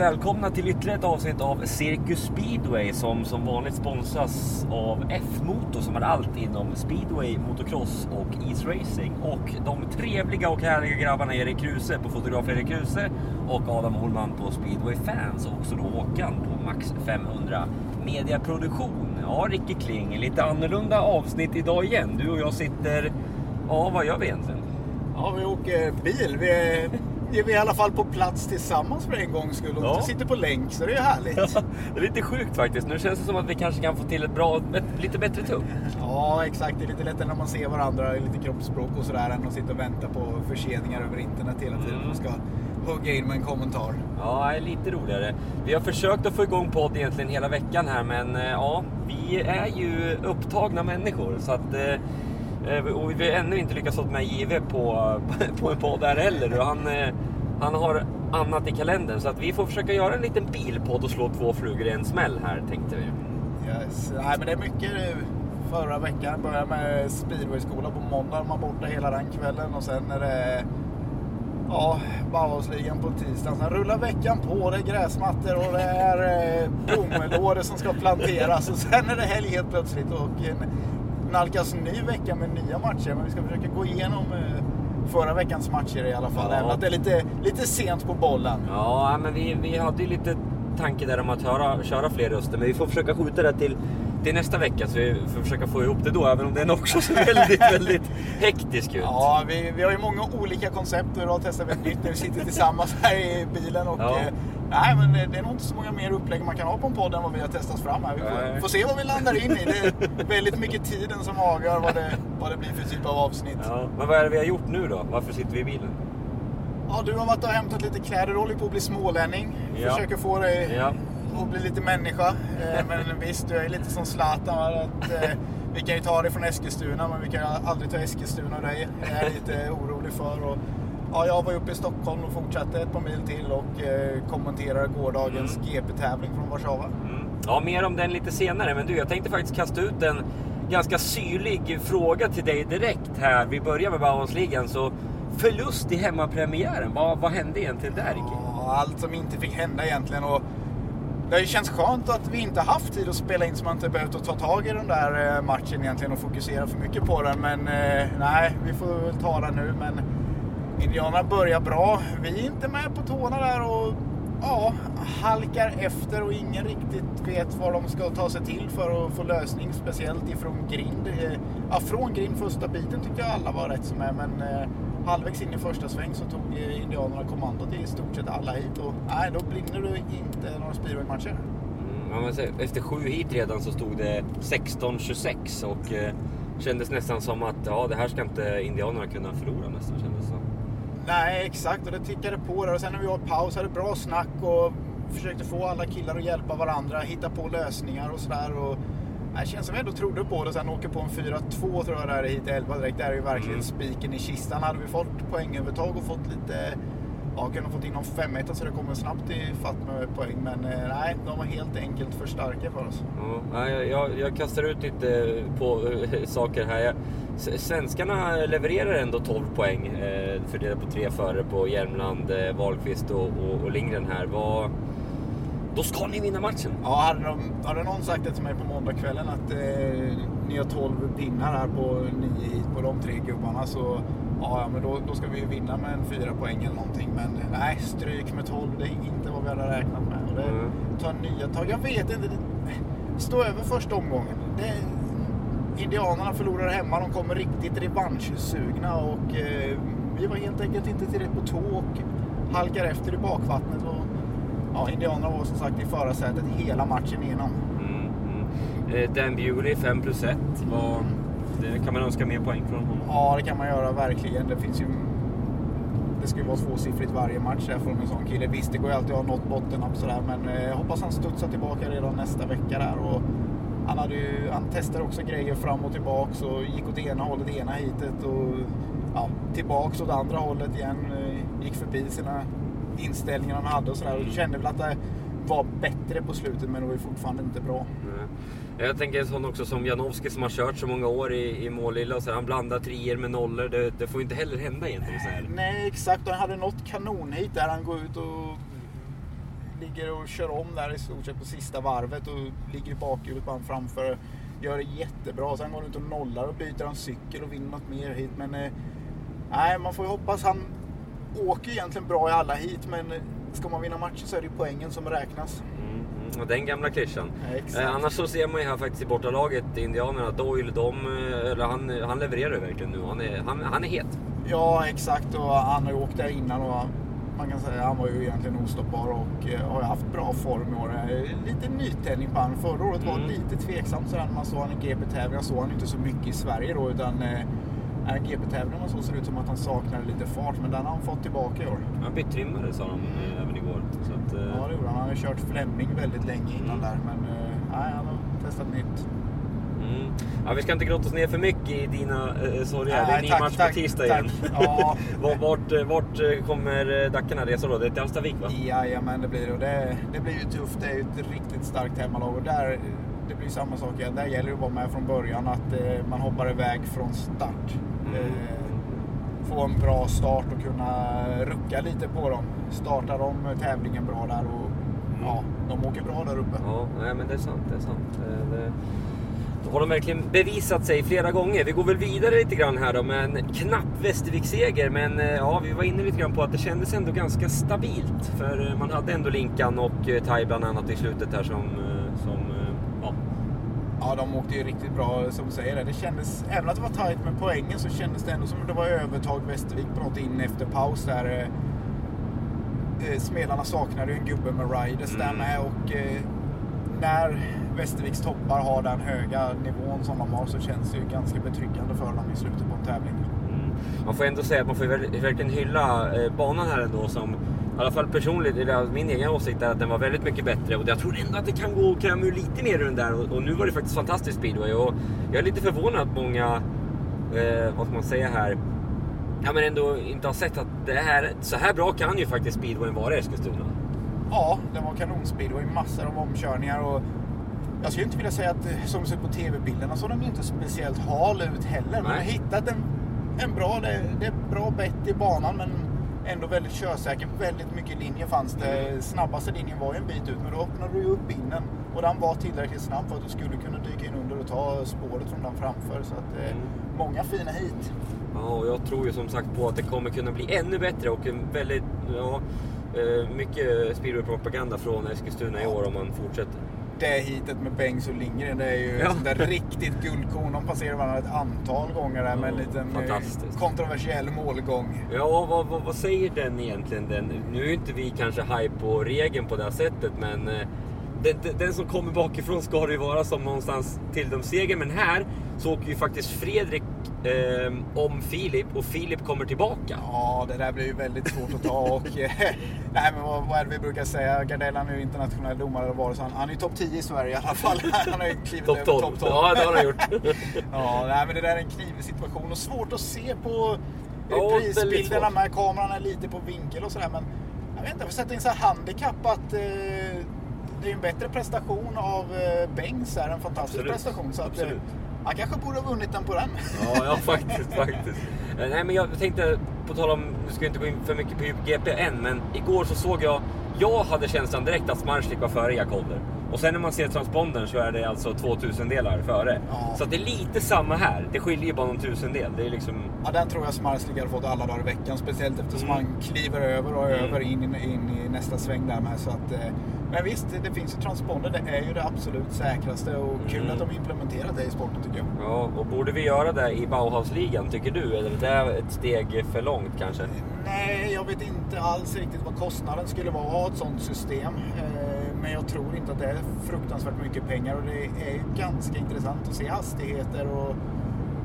Välkomna till ytterligare ett avsnitt av Circus Speedway som som vanligt sponsras av F-Motor som har allt inom speedway, motocross och isracing. Och de trevliga och härliga grabbarna Erik Kruse på fotograf Erik Kruse och Adam Holman på Speedway Fans och också då Håkan på Max 500 Mediaproduktion. Ja, Ricky Kling, lite annorlunda avsnitt idag igen. Du och jag sitter... Ja, vad gör vi egentligen? Ja, vi åker bil. Vi är, vi är i alla fall på plats tillsammans för en gångs skull och Ja. inte sitter på länk, så det är härligt. Det är lite sjukt faktiskt. Nu känns det som att vi kanske kan få till ett bra, ett, lite bättre tupp. Ja, exakt. Det är lite lättare när man ser varandra i lite kroppsspråk och sådär än att sitta och vänta på förseningar över internet hela tiden. Mm. Man ska hugga in med en kommentar. Ja, lite roligare. Vi har försökt att få igång podd egentligen hela veckan här, men eh, ja, vi är ju upptagna människor. Så att, eh, Eh, och vi har ännu inte lyckats få med JW på, på en podd här heller. Och han, eh, han har annat i kalendern, så att vi får försöka göra en liten bilpodd och slå två flugor i en smäll här, tänkte vi. Yes. Nej, men det är mycket. Eh, förra veckan började med speedwayskola på måndag. Man borta hela den kvällen och sen är det Ja, Bauhausligan på tisdagen. Sen rullar veckan på. Det är gräsmattor och det är eh, blomlådor som ska planteras. Och sen är det helg helt plötsligt. Och en nalkas ny vecka med nya matcher. Men vi ska försöka gå igenom eh, förra veckans matcher i alla fall. Ja. Även att det är lite, lite sent på bollen. Ja, men vi, vi hade ju lite tanke där om att höra, köra fler röster, men vi får försöka skjuta det till, till nästa vecka så vi får försöka få ihop det då, även om den också ser väldigt, väldigt hektisk ut. Ja, vi, vi har ju många olika koncept och idag testar vi ett nytt när vi sitter tillsammans här i bilen. Och, Ja. eh, nej, men det, det är nog inte så många mer upplägg man kan ha på en podd än vad vi har testat fram här. Vi får, får se vad vi landar in i. Det är väldigt mycket tiden som avgör vad det, vad det blir för typ av avsnitt. Ja. Ja, men vad är det vi har gjort nu då? Varför sitter vi i bilen? du har varit och hämtat lite kläder. Du håller på att bli smålänning. Ja. Försöker få dig Att bli lite människa. Eh, Men visst, du är lite som Zlatan. Att, eh, vi kan ju ta det från Eskilstuna, men vi kan aldrig ta Eskilstuna och dig. Det är jag lite orolig för. Och, ja, jag var uppe i Stockholm och fortsatte ett par mil till och eh, kommenterade gårdagens GP-tävling från Warszawa. Mm. Ja, mer om den lite senare. Men du, jag tänkte faktiskt kasta ut en ganska syrlig fråga till dig direkt här. Vi börjar med Bauhausligan. Så förlust i hemmapremiären, vad, vad hände egentligen där? Ja, allt som inte fick hända egentligen. Och det har ju känts skönt att vi inte haft tid att spela in så man inte behövt att ta tag i den där eh, matchen egentligen och fokusera för mycket på den. Men eh, nej, vi får väl ta den nu. Men Indianerna börjar bra. Vi är inte med på tårna där och ja, halkar efter och ingen riktigt vet vad de ska ta sig till för att få lösning. Speciellt ifrån grind. Eh, ja, från grind första biten tyckte jag alla var rätt som är. Men eh, halvvägs in i första sväng så tog Indianerna kommandot i stort sett alla hit. Och nej, då brinner det inte några speedwaymatcher. Mm, efter sju hit redan så stod det 16-26 och eh, kändes nästan som att ja, det här ska inte indianerna kunna förlora nästan. Kändes som. Nej, exakt. Och det tickade på där. Och sen när vi var i paus hade bra snack och försökte få alla killar att hjälpa varandra, hitta på lösningar och sådär. Och det känns som vi ändå trodde på det. Sen åker på en 4-2 tror jag där hit i 11 direkt. Där är ju verkligen Mm. spiken i kistan. Hade vi fått poängövertag och fått lite... Ja, kunde fått in någon 5 så det kommer snabbt i fatt med poäng. Men eh, nej, de var helt enkelt för starka för oss. Ja, jag, jag, jag kastar ut lite på eh, saker här. Jag, svenskarna levererar ändå 12 poäng eh, fördelat på tre före på Järmland, eh, Wahlqvist och, och, och Lindgren här. Vad, då ska ni vinna matchen. Ja, hade, de, hade någon sagt det till mig på måndagskvällen att eh, ni har 12 pinnar här på 9 hit på de tre gubbarna så ja, men då, då ska vi ju vinna med en fyra poäng eller någonting. Men nej, stryk med 12, det är inte vad vi hade räknat med. Och det Mm. tar nya tag. Jag vet inte, stå över första omgången. Det, indianerna förlorar hemma, de kommer riktigt revanschsugna och eh, vi var helt enkelt inte tillräckligt på tå och halkar efter i bakvattnet. Och, Ja, Indianerna var som sagt i förarsätet hela matchen igenom. Mm, mm. Eh, Dan Bewley 5 plus 1. Vad, det kan man önska mer poäng från honom. Ja, det kan man göra verkligen. Det finns ju... Det ska ju vara tvåsiffrigt varje match där från en sån kille. Visst, det går ju alltid att ha något bottennapp sådär, men eh, jag hoppas han studsar tillbaka redan nästa vecka där. Och han, hade ju, han testade också grejer fram och tillbaks och gick åt ena hållet ena hitet och ja, tillbaks åt andra hållet igen. Eh, Gick förbi sina inställningen han hade och sådär. Och kände väl att det var bättre på slutet men det var ju fortfarande inte bra. Nej. Jag tänker en sån också som Janowski som har kört så många år i, i Målilla. Och så han blandar trier med nollor. Det, det får inte heller hända egentligen. Här. Nej, exakt. Och han hade något kanonhit där han går ut och ligger och kör om där i stort sett på sista varvet och ligger i bakhjulet på framför. Gör det jättebra. Sen går han ut och nollar och byter en cykel och vinner något mer hit. Men eh, nej, man får ju hoppas. Han åker egentligen bra i alla hit, men ska man vinna matcher så är det poängen som räknas. Mm, mm. Och Den gamla klyschan. Ja. Eh, annars så ser man ju här faktiskt i bortalaget, Indianerna, Doyle, de, eh, eller han, han levererar ju verkligen nu. Han är, han, han är het. Ja, exakt. Och han har ju åkt där innan och man kan säga att han var ju egentligen ostoppbar och eh, har haft bra form i år. Eh, Lite nytändning på han. Förra året var Mm. lite tveksamt sådär när man såg han i GP-tävlingar. såg han inte så mycket i Sverige då utan eh, äh, GP-tävlingarna så ser det ut som att han saknade lite fart men den har han fått tillbaka i år. Han bytt-trimmade sa de eh, även igår. Så att, eh, Ja, det gjorde han. Han har kört Fleming väldigt länge innan där men eh, nej, han har testat nytt. mm. ja, vi ska inte grotta oss ner för mycket i dina eh, sorger. det är Nej, ny match tack, på tisdag tack. igen. Ja. vart, vart, eh, vart kommer Dackarna resa då? Det är till Hallstavik va? Jajamän, det blir det. Det blir ju tufft. Det är ju ett riktigt starkt hemmalag. Och där, det blir samma sak igen. Där gäller det att vara med från början. Att eh, man hoppar iväg från start. Mm. Eh, få en bra start och kunna rucka lite på dem. Startar de tävlingen bra där och ja, de åker bra där uppe. Ja, nej, men det är sant. Det är sant. Eh, Det, då har de verkligen bevisat sig flera gånger. Vi går väl vidare lite grann här då med en knapp Västervik-seger. Men ja, vi var inne lite grann på att det kändes ändå ganska stabilt. För man hade ändå Linkan och Tai bland annat i slutet här som... som. Ja, de åkte ju riktigt bra som du säger. Det kändes, även att det var tajt med poängen så kändes det ändå som att det var övertag Västervik på något in efter paus där. eh, eh, Smedarna saknade ju en gubbe med riders där Mm. med och eh, när Västerviks toppar har den höga nivån som de har så känns det ju ganska betryggande för dem i slutet på en tävling. Mm. Man får ändå säga att man får ver- verkligen hylla banan här ändå som i alla fall personligt, eller min egen åsikt är att den var väldigt mycket bättre och jag tror ändå att det kan gå att kräma ur lite mer ur den där och, och nu var det faktiskt fantastisk speedway och jag är lite förvånad att många, eh, vad ska man säga här, ja men ändå inte har sett att det här, så här bra kan ju faktiskt speedwayen vara i Eskilstuna. Ja, den var kanonspeed och massor av omkörningar och jag skulle inte vilja säga att eh, som det ser på tv-bilderna så den inte speciellt hal ut heller. Men Nej. jag har hittat en, en bra, det, det är bra bett i banan men ändå väldigt körsäker. Väldigt mycket linjer fanns det. Snabbaste linjen var ju en bit ut men då öppnade du ju upp innen och den var tillräckligt snabb för att du skulle kunna dyka in under och ta spåret från den framför. Så att, eh, Mm. många fina hit. Ja, och jag tror ju som sagt på att det kommer kunna bli ännu bättre och en väldigt, ja, eh, mycket speedway-propaganda från Eskilstuna i år om man fortsätter. Det hitet med Bengs och Lindgren, det är ju Ja. ett där riktigt guldkorn. De passerar varandra ett antal gånger där med en liten eh, kontroversiell målgång. Ja, vad, vad, vad säger den egentligen? Den? Nu är inte vi kanske hype på regeln på det här sättet, men eh, den, den, den som kommer bakifrån ska det ju vara som någonstans till de seger. Men här så åker ju faktiskt Fredrik eh, om Filip och Filip kommer tillbaka. Ja, det där blir ju väldigt svårt att ta och... eh, nej, men vad, vad är det vi brukar säga? Gardell han är ju internationell domare vad det så han, han är ju topp 10 i Sverige i alla fall. Han har ju klivit Topp över 12. topp 12. Ja, det har han gjort. ja, nej, men det där är en knivig situation och svårt att se på Ja, ja, väldigt prisbilderna svårt. med kameran är lite på vinkel och sådär. Men jag vet inte, jag får sätta in så här handikapp att eh, det är en bättre prestation av eh, Bengs här. En fantastisk Absolut. prestation. Så att, eh, Absolut han kanske borde ha vunnit den på den. Ja, ja faktiskt, faktiskt. Eh, nej, men jag tänkte, på tal om, nu ska jag inte gå in för mycket på GP än, men igår så såg jag, jag hade känslan direkt att Smarslik var före Jakolder. Och sen när man ser transpondern så är det alltså 2000 delar före. Ja. Så det är lite samma här. Det skiljer ju bara någon tusendel. Det är liksom... Ja, den tror jag Smarslik hade fått alla dagar i veckan. Speciellt eftersom Mm. han kliver över och Mm. över in, in, i nästa sväng där med. Så att, eh, men visst, det, finns ju transponder. Det är ju det absolut säkraste och kul Mm. att de implementerat det i sporten tycker jag. Ja, och borde vi göra det i Bauhausligan tycker du? Eller är det ett steg för långt kanske? Nej, jag vet inte alls riktigt vad kostnaden skulle vara att ha ett sånt system. Eh, men jag tror inte att det är fruktansvärt mycket pengar och det är ju ganska intressant att se hastigheter och,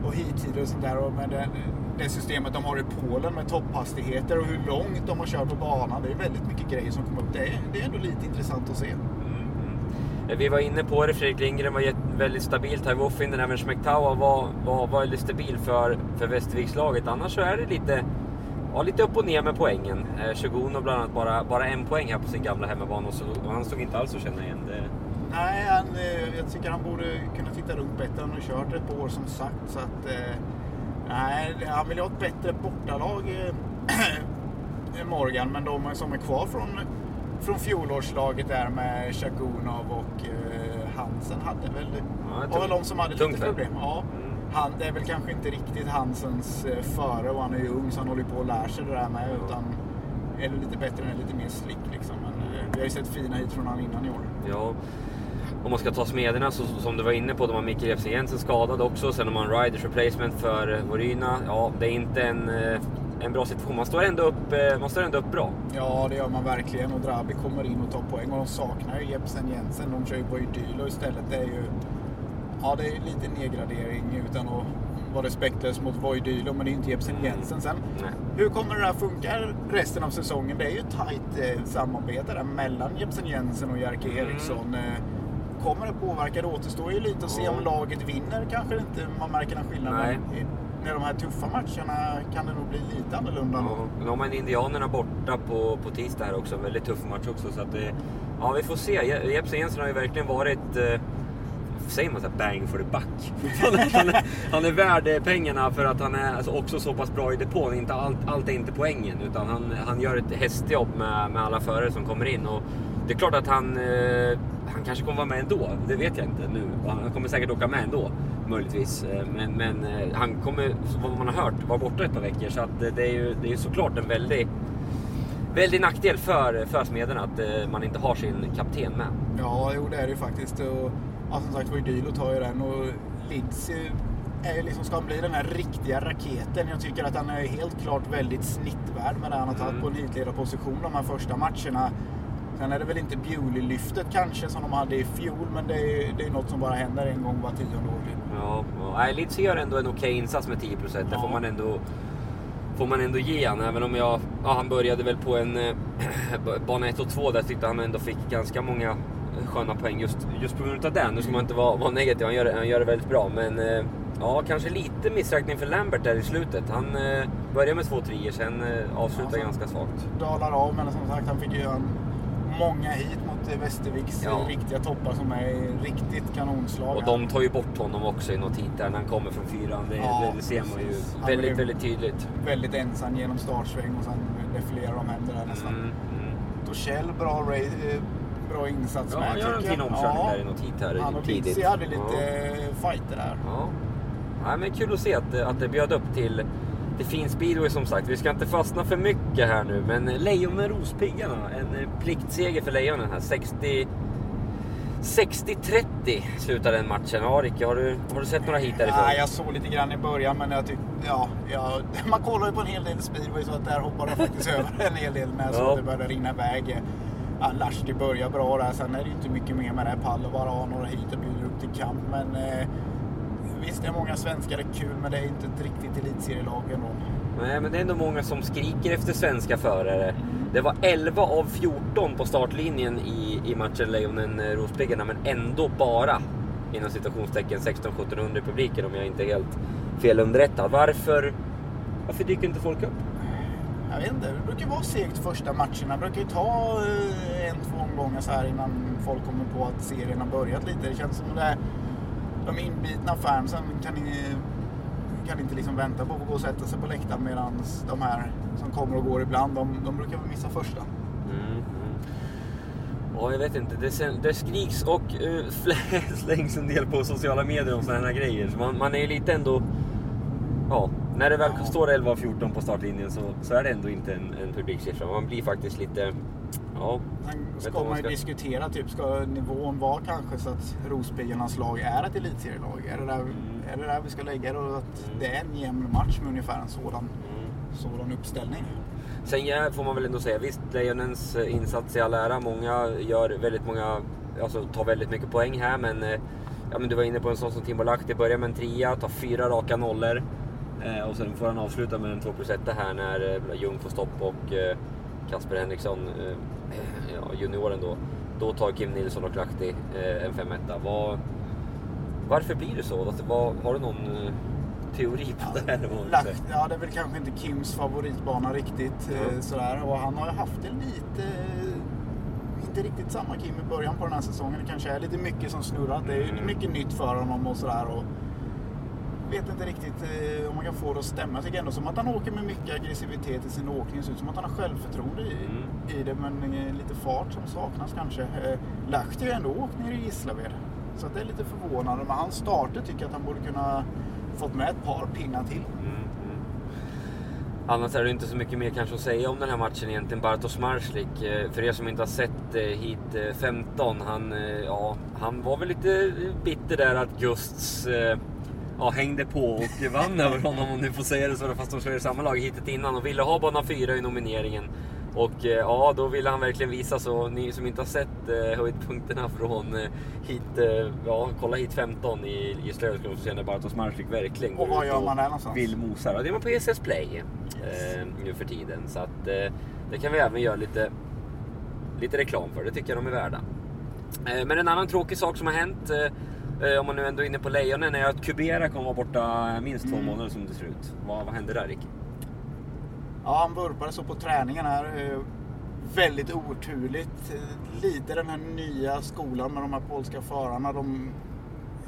och hittider och sånt där. Och med det, det systemet de har i Polen med topphastigheter och hur långt de har kört på banan. Det är väldigt mycket grejer som kommer upp. Det är, det är ändå lite intressant att se. Mm-hmm. Eh, vi var inne på det, Fredrik Lindgren var väldigt stabil. Ty Woffinden, även Schmektawa var, var, var väldigt stabil för, för Västervikslaget. Annars så är det lite, ja, lite upp och ner med poängen. Eh, Shogun har bland annat bara, bara en poäng här på sin gamla hemmabana och, så, och han stod inte alls att känna igen. Det, Nej, han, eh, jag tycker han borde kunna titta runt bättre. Han har kört ett par år som sagt. Så att, eh, nej, han vill ha ett bättre bortalag, eh, Morgan. Men de som är kvar från, från fjolårslaget där med Shagunov och eh, Hansen hade väl, Ja, var väl de som hade lite problem. Ja. Han, det är väl kanske inte riktigt Hansens eh, före och han är ju ung så han håller på att lära sig det där med. Utan är lite bättre, är lite mer slick liksom. Men eh, vi har ju sett fina hit från han innan i år. Ja, om man ska ta smederna så, som du var inne på, de har Mikael Jeffersen Jensen skadad också. Sen har man Riders replacement för eh, Voryna. Ja, det är inte en, en bra situation. Man står, ändå upp, man står ändå upp bra. Ja, det gör man verkligen. Och Drabi kommer in och tar poäng. Och de saknar ju Jepsen Jensen. De kör ju på Idylo istället. Det är ju... Ja, det är lite nedgradering utan att vara respektlös mot Voidylo. Men det är ju inte Jepsen Jensen. Sen, Nej. hur kommer det här funka resten av säsongen? Det är ju ett tajt eh, samarbete där mellan Jepsen Jensen och Jerker Mm. Eriksson. Eh, kommer det påverka? Det återstår ju lite att se om laget vinner. Kanske inte man märker någon skillnad. Nej. När de här tuffa matcherna kan det nog bli lite annorlunda. Ja, nu har man Indianerna borta på, på tisdag här också. En väldigt tuff match också. Så att det, ja, vi får se. Je- Jepsen Jensen har ju verkligen varit... Säger man så här, bang for the buck? Han är, han, är, han är värd eh, pengarna för att han är alltså också så pass bra i depån. Inte allt, allt är inte poängen. Utan han, han gör ett hästjobb med, med alla förare som kommer in. Och det är klart att han, eh, han kanske kommer vara med ändå. Det vet jag inte nu. Han kommer säkert åka med ändå. Möjligtvis. Eh, men, men eh, han kommer, vad man har hört, vara borta ett par veckor. Så att det är ju det är såklart en väldig, väldig nackdel för, för smederna att man inte har sin kapten med. Ja, jo det är det ju faktiskt. Och, ja, som sagt, Voidylo tar ju den och Lids är liksom, ska bli den här riktiga raketen. Jag tycker att han är helt klart väldigt snittvärd med det han har tagit Mm. på en hitledarposition de här första matcherna. Sen är det väl inte Bewley-lyftet kanske som de hade i fjol, men det är, det är något som bara händer en gång var tionde år. typ. Ja, ja. Leeds gör ändå en okej insats med 10 procent. Det Ja. får man ändå, får man ändå ge han. Även om jag, ja, han började väl på en eh, bana 1 och 2 där tyckte han ändå fick ganska många sköna poäng just, just på grund av den. Nu ska man inte vara, vara negativ, han gör, det- han gör det väldigt bra. Men eh, ja, kanske lite missräkning för Lambert där i slutet. Han eh, började med två trier, sen eh, avslutade Ja, ganska svagt. Dalar av, men som sagt han fick ju göra många hit mot Västerviks Ja. riktiga toppar som är riktigt kanonslag. Och de tar ju bort honom också i något hit där när han kommer från fyran. Det, Ja, det, det ser man ju. Han väldigt, väldigt tydligt. väldigt ensam genom startsväng och sen defilerar de hem det där nästan. Mm, mm. Torssell, bra, ra- bra insats Ja, med han gör en fin jag. omkörning där i något hit här Han och tidigt. Dizzy hade lite Ja. eh, fighter där. Ja. ja men kul att se att, att det bjöd upp till, till fin speedway som sagt. Vi ska inte fastna för mycket här nu, men Lejonen Rospiggarna, en eh, pliktseger för Lejonen här. 60 60-30 slutade den matchen. Ja, Ricky, har du, har du sett några hit därifrån? Ja, jag såg lite grann i början men jag tyckte, ja, ja, man kollar ju på en hel del speedway så att där hoppade jag faktiskt över en hel del jag såg Ja. att det började rinna iväg. Ja, det börjar bra där, sen är det ju inte mycket mer med det. Pallovar har några hit och bjuder upp till kamp men eh, visst det är många svenskar, det är kul men det är inte ett riktigt elitserielag ändå. Nej, men det är ändå många som skriker efter svenska förare. Det var 11 av 14 på startlinjen i, i matchen Lejonen-Rospiggarna, eh, men ändå bara inom citationstecken 16-1700 i publiken om jag inte är helt felunderrättad. Varför, varför dyker inte folk upp? Jag vet inte, det brukar vara segt första matcherna. Det brukar ju ta eh, en, två omgångar så här innan folk kommer på att serien har börjat lite. Det känns som att det är, de inbitna fansen kan, kan inte liksom vänta på att få gå och sätta sig på läktaren medan de här som kommer och går ibland, de, de brukar väl missa första. Mm. mm. Ja, jag vet inte. Det, det skriks och uh, slängs en del på sociala medier om sådana här grejer. Så man, man är ju lite ändå... Ja, när det väl står 11 av 14 på startlinjen så, så är det ändå inte en, en publiksiffra. Man blir faktiskt lite... Ja, Sen ska man ju ska- diskutera, typ, ska nivån vara kanske så att Rospiggarnas lag är ett elitserielag? Är det där, är det där vi ska lägga det? Och att Mm. det är en jämn match med ungefär en sådan, mm. sådan uppställning? Sen ja, får man väl ändå säga, visst Lejonens eh, insats i all ära. Många gör väldigt många, alltså tar väldigt mycket poäng här. Men, eh, ja, men du var inne på en sån som Timo Lahti, börjar med en trea, tar fyra raka nollor. Eh, och sen får han avsluta med en 2 plus 1 här när eh, Ljung får stopp och eh, Kasper Henriksson, eh, ja, junioren då. Då tar Kim Nilsson och Lahti eh, en 5 Vad, Varför blir det så? Alltså, vad, har du någon eh, teori på det här. Lacht, ja, det är väl kanske inte Kims favoritbana riktigt. eh, Mm. Sådär. Och han har ju haft det lite... Inte riktigt samma Kim i början på den här säsongen. Det kanske är lite mycket som snurrat. Det är Mm. mycket nytt för honom och sådär. Och vet inte riktigt eh, om man kan få det att stämma. Jag tycker ändå som att han åker med mycket aggressivitet i sin åkning. Det ser ut som att han har självförtroende i, Mm. i det. Men eh, lite fart som saknas kanske. Eh, Lahti har ju ändå åkt ner i Gislaved. Så att det är lite förvånande. Men hans starter tycker jag att han borde kunna fått med ett par pinnar till. Mm, mm. Annars är det inte så mycket mer kanske att säga om den här matchen egentligen. Bartosz Marslik, för er som inte har sett hit eh, 15, han, ja, han var väl lite bitter där att Gusts ja, hängde på och vann över honom om ni får säga det så fast de kör i samma lag hitet innan och ville ha bana 4 i nomineringen. Och eh, ja, då ville han verkligen visa så ni som inte har sett eh, höjdpunkterna från eh, hit, eh, ja, kolla hit 15 i, i Slösklubben så ser ni Bartosz Marslik verkligen Och gå var ut gör man det någonstans? vill mosa. Ja, det är man på ESS Play eh, nu för tiden. Så att, eh, det kan vi även göra lite, lite reklam för. Det tycker jag de är värda. Eh, men en annan tråkig sak som har hänt, eh, om man nu ändå är inne på Lejonen, är att Kubera kommer vara borta minst två Mm. månader som det ser ut. Vad, vad hände där Rick? Ja, han vurpade så på träningen här. eh, Väldigt oturligt. Eh, Lite den här nya skolan med de här polska förarna. De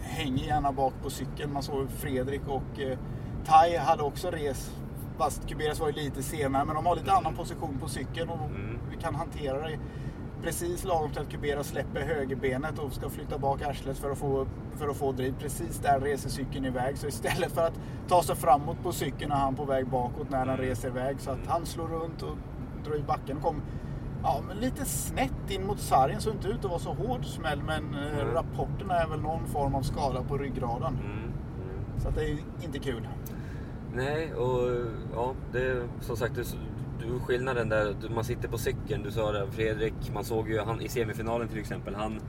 hänger gärna bak på cykeln. Man såg Fredrik och eh, Tai hade också res. Fast Kuberas var ju lite senare. Men de har lite annan position på cykeln och Mm. vi kan hantera det precis lagom till att Kubera släpper högerbenet och ska flytta bak arslet för att få, för att få driv. Precis där reser cykeln iväg. Så istället för att ta sig framåt på cykeln är han på väg bakåt när den reser iväg. Så att han slår runt och drar i backen. Kom ja, lite snett in mot sargen. Såg inte ut att vara så hård smäll. Men eh, Mm. rapporten är väl någon form av skada på ryggraden. Mm. Mm. Så att det är inte kul. Nej, och ja, det är som sagt, du, du skillnaden där, du- man sitter på cykeln, du sa det, Fredrik, man såg ju han i semifinalen till exempel, han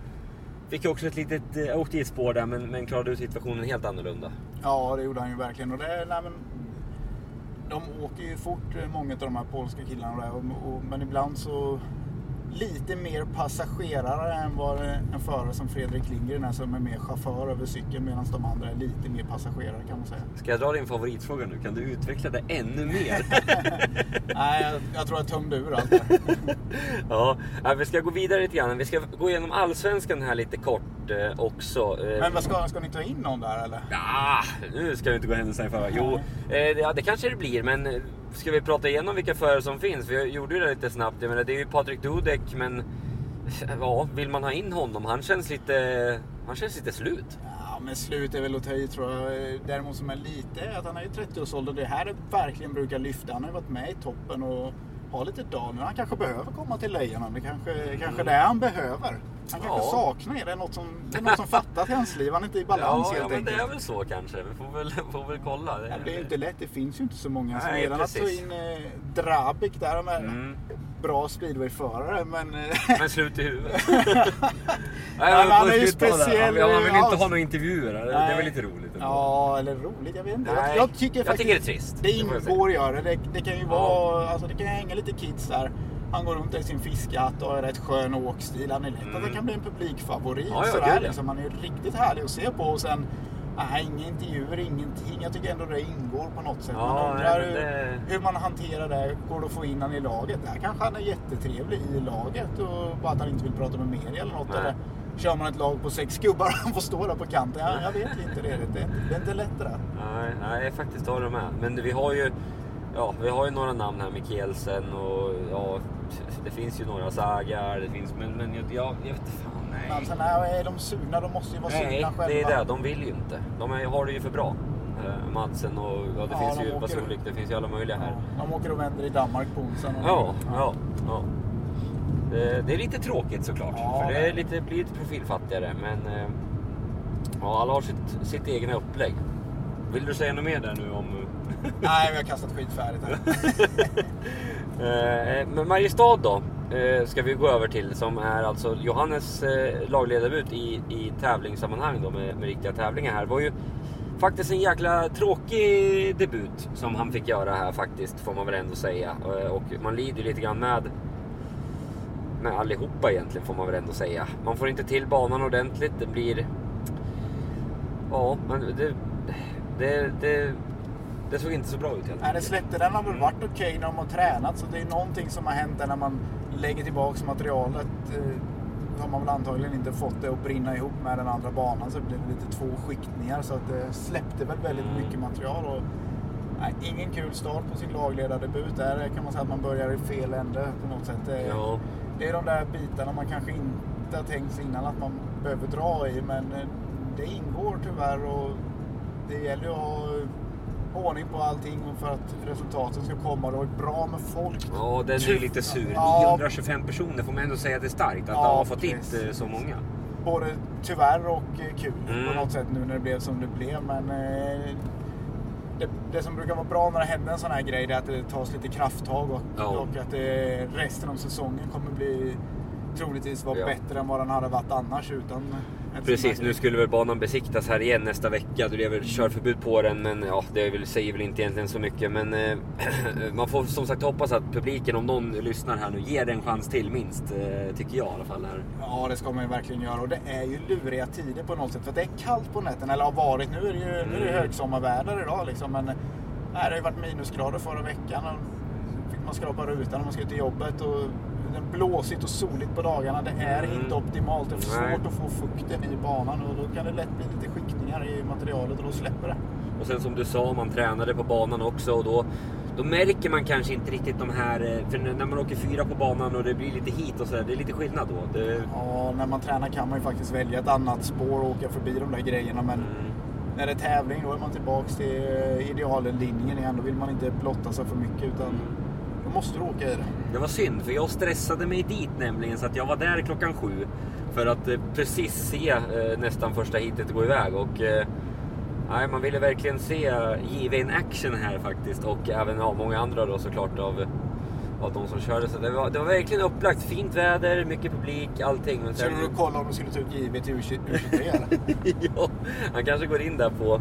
fick ju också ett litet, eh, åkte i ett spår där men, men klarade ut situationen helt annorlunda. Ja, det gjorde han ju verkligen. Och det, nej, men, de åker ju fort, eh, många av de här polska killarna. Där, och, och, men ibland så lite mer passagerare än vad en förare som Fredrik Lindgren är som är mer chaufför över cykeln medan de andra är lite mer passagerare kan man säga. Ska jag dra din favoritfråga nu? Kan du utveckla det ännu mer? nej, jag, jag tror jag tömde ur allt ja, vi ska gå vidare lite grann. Vi ska gå igenom allsvenskan här lite kort eh, också. Eh, Men vad ska, ska ni ta in någon där eller? Ja, nu ska vi inte gå händelserna i förväg. Jo, eh, det- ja, det kanske det blir, men ska vi prata igenom vilka förare som finns? Vi gjorde ju det lite snabbt. Jag menar, det är ju Patrik Dudek, men ja, vill man ha in honom? Han känns lite, han känns lite slut. Ja, men slut är väl att ta i tror jag. Däremot som är lite är att han är i 30-årsåldern. Det här är verkligen brukar lyfta. Han har ju varit med i toppen och har lite nu. Han kanske behöver komma till Lejonen. Det kanske, kanske det är han behöver. Han kanske Ja. saknar det. Det är något som, det är något som fattas i hans liv. Han är inte i balans ja, ja, helt men det enkelt. är väl så kanske. Vi får väl, får väl kolla. Ja, det är ju inte lätt. Det finns ju inte så många. Nej, redan att ta in eh, Drabik där med Mm. bra speedwayförare. Men eh, Men slut i huvudet. men han är ju det. speciell, Ja, man vill inte ha några intervjuer. Det, det är väl lite roligt ändå. Ja, eller roligt. Jag vet inte. Nej, jag, jag tycker jag faktiskt... tycker det är trist. Det Det ingår gör det. det. Det kan ju vara... Alltså det kan hänga lite kids där. Han går runt i sin fiskhatt och har rätt skön åkstil. Han är lätt att Mm. det kan bli en publikfavorit. Ja, ja, sådär, ja. liksom. Han är riktigt härlig att se på. Och sen... Nej, inga intervjuer, ingenting. Jag tycker ändå det ingår på något sätt. Ja, man undrar nej, men hur, det- hur man hanterar det. Går det att få in han i laget? Där kanske han är jättetrevlig i laget och bara att han inte vill prata med media eller något. Nej. Eller kör man ett lag på sex gubbar och han får stå där på kanten. Ja, jag vet inte det. Det är inte, det är inte lätt det där. Nej, nej, faktiskt du med. Men vi har ju, ja, vi har ju några namn här, Mikkelsen och ja, det finns ju några Sagar, det finns, men, men jag, jag, jag vet inte fan, nej. Men sen är de sugna, de måste ju vara Nej, sugna själva. det är det. De vill ju inte. De är, har det ju för bra. Eh, Madsen och ja, det Ja, finns de ju Vasulik, det finns ju alla möjliga här. Ja, de åker och vänder i Danmark på onsdagen. Ja, ja, ja. Det, det är lite tråkigt såklart. Ja, för det det- är lite, blir lite profilfattigare. Men eh, ja, alla har sitt, sitt egna upplägg. Vill du säga något mer där nu om... Nej, vi har kastat skit färdigt här. Eh, eh, men Mariestad då, eh, ska vi gå över till. Som är alltså Johannes eh, lagledarbut i, i tävlingssammanhang då med, med riktiga tävlingar här. Det var ju faktiskt en jäkla tråkig debut som han fick göra här faktiskt, får man väl ändå säga. Och man lider ju lite grann med med allihopa egentligen får man väl ändå säga. Man får inte till banan ordentligt. Det blir... Ja, men det, det, det det såg inte så bra ut helt Nej, det släppte den har väl varit okej när de har tränat. Så det är någonting som har hänt där när man lägger tillbaka materialet. Eh, har man väl antagligen inte fått det att brinna ihop med den andra banan. Så det blev lite två skiktningar. Så att det släppte väl väldigt Mm. mycket material. Och, nej, ingen kul start på sin lagledardebut. Där kan man säga att man börjar i fel ände på något sätt. Det, Ja. det är de där bitarna man kanske inte har tänkt sig innan att man behöver dra i. Men eh, det ingår tyvärr. Och det gäller ju att ha ordning på allting och för att resultaten ska komma. Det var bra med folk. Ja, den är ju lite sur. Ja. 925 personer får man ändå säga att det är starkt. Att Ja, har fått precis. eh, så många. Både tyvärr och eh, kul Mm. på något sätt nu när det blev som det blev. Men eh, det, det som brukar vara bra när det händer en sån här grej är att det tas lite krafttag och, Ja. och att det, resten av säsongen kommer bli troligtvis vara Ja. bättre än vad den hade varit annars utan Precis, här nu skulle väl banan besiktas här igen nästa vecka. Det är väl körförbud på den, men ja, det väl, säger väl inte egentligen så mycket. Men eh, man får som sagt hoppas att publiken, om någon lyssnar här nu, ger det en chans till minst. Eh, tycker jag i alla fall. Här. Ja, det ska man ju verkligen göra. Och det är ju luriga tider på något sätt. För det är kallt på nätterna, eller har varit. Nu är det ju Mm. högsommarväder idag liksom. Men nej, det har ju varit minusgrader förra veckan. Och fick man skrapa rutan när man ska till jobbet. Och blåsigt och soligt på dagarna. Det är Mm. inte optimalt. Det är för svårt att få fukten i banan. Och då kan det lätt bli lite skiktningar i materialet och då släpper det. Och sen som du sa, man tränade på banan också och då, då märker man kanske inte riktigt de här... eh, För när man åker fyra på banan och det blir lite hit och så, där, det är lite skillnad då. Det, Ja, när man tränar kan man ju faktiskt välja ett annat spår och åka förbi de där grejerna. Men mm, när det är tävling då är man tillbaks till eh, ideallinjen igen. Då vill man inte blotta sig för mycket utan då måste du åka i det. Det var synd, för jag stressade mig dit nämligen så att jag var där klockan sju. För att eh, precis se eh, nästan första hitet gå iväg. Och, eh, nej, man ville verkligen se JW in action här faktiskt. Och även ja, många andra då såklart av, av de som körde. Så det var, det var verkligen upplagt. Fint väder, mycket publik, allting. Men Skulle du kolla om du skulle ta ut JB till U20 U23 eller? ja, han kanske går in där på,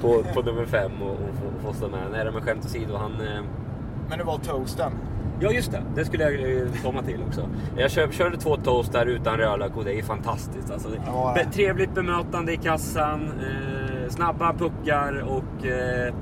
på, på nummer fem och, och får, får stå med. Nej, men skämt åsido. Han, eh, Men det var toasten. Ja just det, det skulle jag eh, komma till också. Jag kör, körde två toast där utan rödlök och det är fantastiskt. Alltså, Ja, det. trevligt bemötande i kassan, eh, snabba puckar och eh,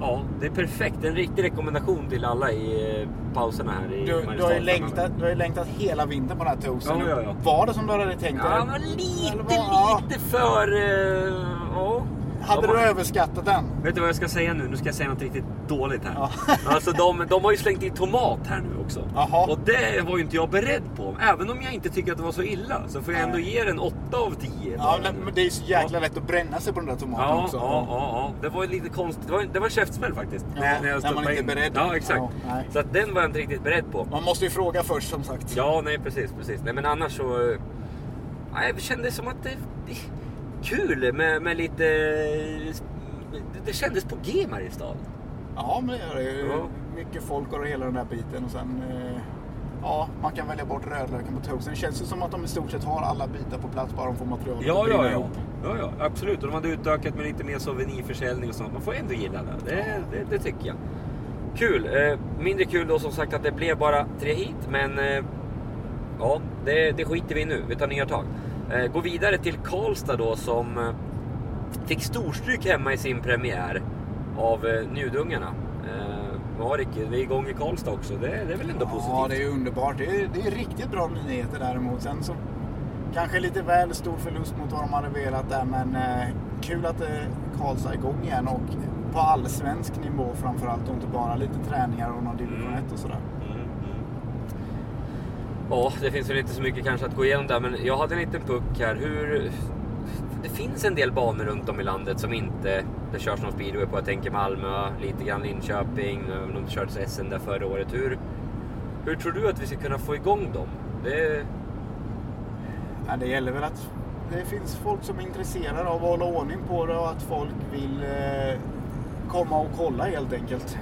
ja, det är perfekt. En riktig rekommendation till alla i eh, pauserna här i Du, du, har ju längtat, du har ju längtat hela vintern på den här toasten. Ja, ja, ja. Var det som du hade tänkt dig? Ja, lite? Ja. lite för... Eh, ja. Hade De du överskattat den? Vet du vad jag ska säga nu? Nu ska jag säga något riktigt dåligt här. Ja. Alltså de, de har ju slängt i tomat här nu också. Jaha. Och det var ju inte jag beredd på. Även om jag inte tycker att det var så illa så får jag ändå ge den 8 av 10. Ja, men det är ju så jäkla lätt att bränna sig på den där tomaten Ja, också. ja, ja, ja. Det var ju lite konstigt. Det var, det var en käftsmäll faktiskt. Ja, när man stoppade inte är beredd. Ja, exakt. Ja, så att den var jag inte riktigt beredd på. Man måste ju fråga först som sagt. Ja, nej precis, precis. Nej, men annars så... eh, Nej, det kändes som att det... kul med, med lite... Det, det kändes på G Mariestad. Ja, men det gör det. Ja. Mycket folk och hela den där biten. Och sen, eh, ja, man kan välja bort rödlöken på toasten. Det känns ju som att de i stort sett har alla bitar på plats bara de får materialet Ja, att ja, ja. ihop. ja, ja. Absolut. Och de hade utökat med lite mer souvenirförsäljning och sånt. Man får ändå gilla det. Det, det, det tycker jag. Kul. Eh, mindre kul då som sagt att det blev bara tre hit. Men eh, ja, det, det skiter vi i nu. Vi tar nya tag. Eh, går vidare till Karlstad då som eh, fick storstryk hemma i sin premiär av eh, Njudungarna. Eh, Marek, vi är igång i Karlstad också. Det, det är väl ändå positivt? Ja, det är underbart. Det är, det är riktigt bra nyheter däremot. Sen så kanske lite väl stor förlust mot vad de hade velat där. Men eh, kul att eh, Karlstad är igång igen och på allsvensk nivå framförallt och inte bara lite träningar och någon division 1 och sådär. Mm. Ja, det finns väl inte så mycket kanske att gå igenom där, men jag hade en liten puck här. Hur... Det finns en del banor runt om i landet som inte det körs någon speedway på. Jag tänker Malmö, lite grann Linköping, eh, de körde kördes SM där förra året. Hur, hur tror du att vi ska kunna få igång dem? Det... Ja, det gäller väl att det finns folk som är intresserade av att hålla ordning på det och att folk vill eh, komma och kolla helt enkelt.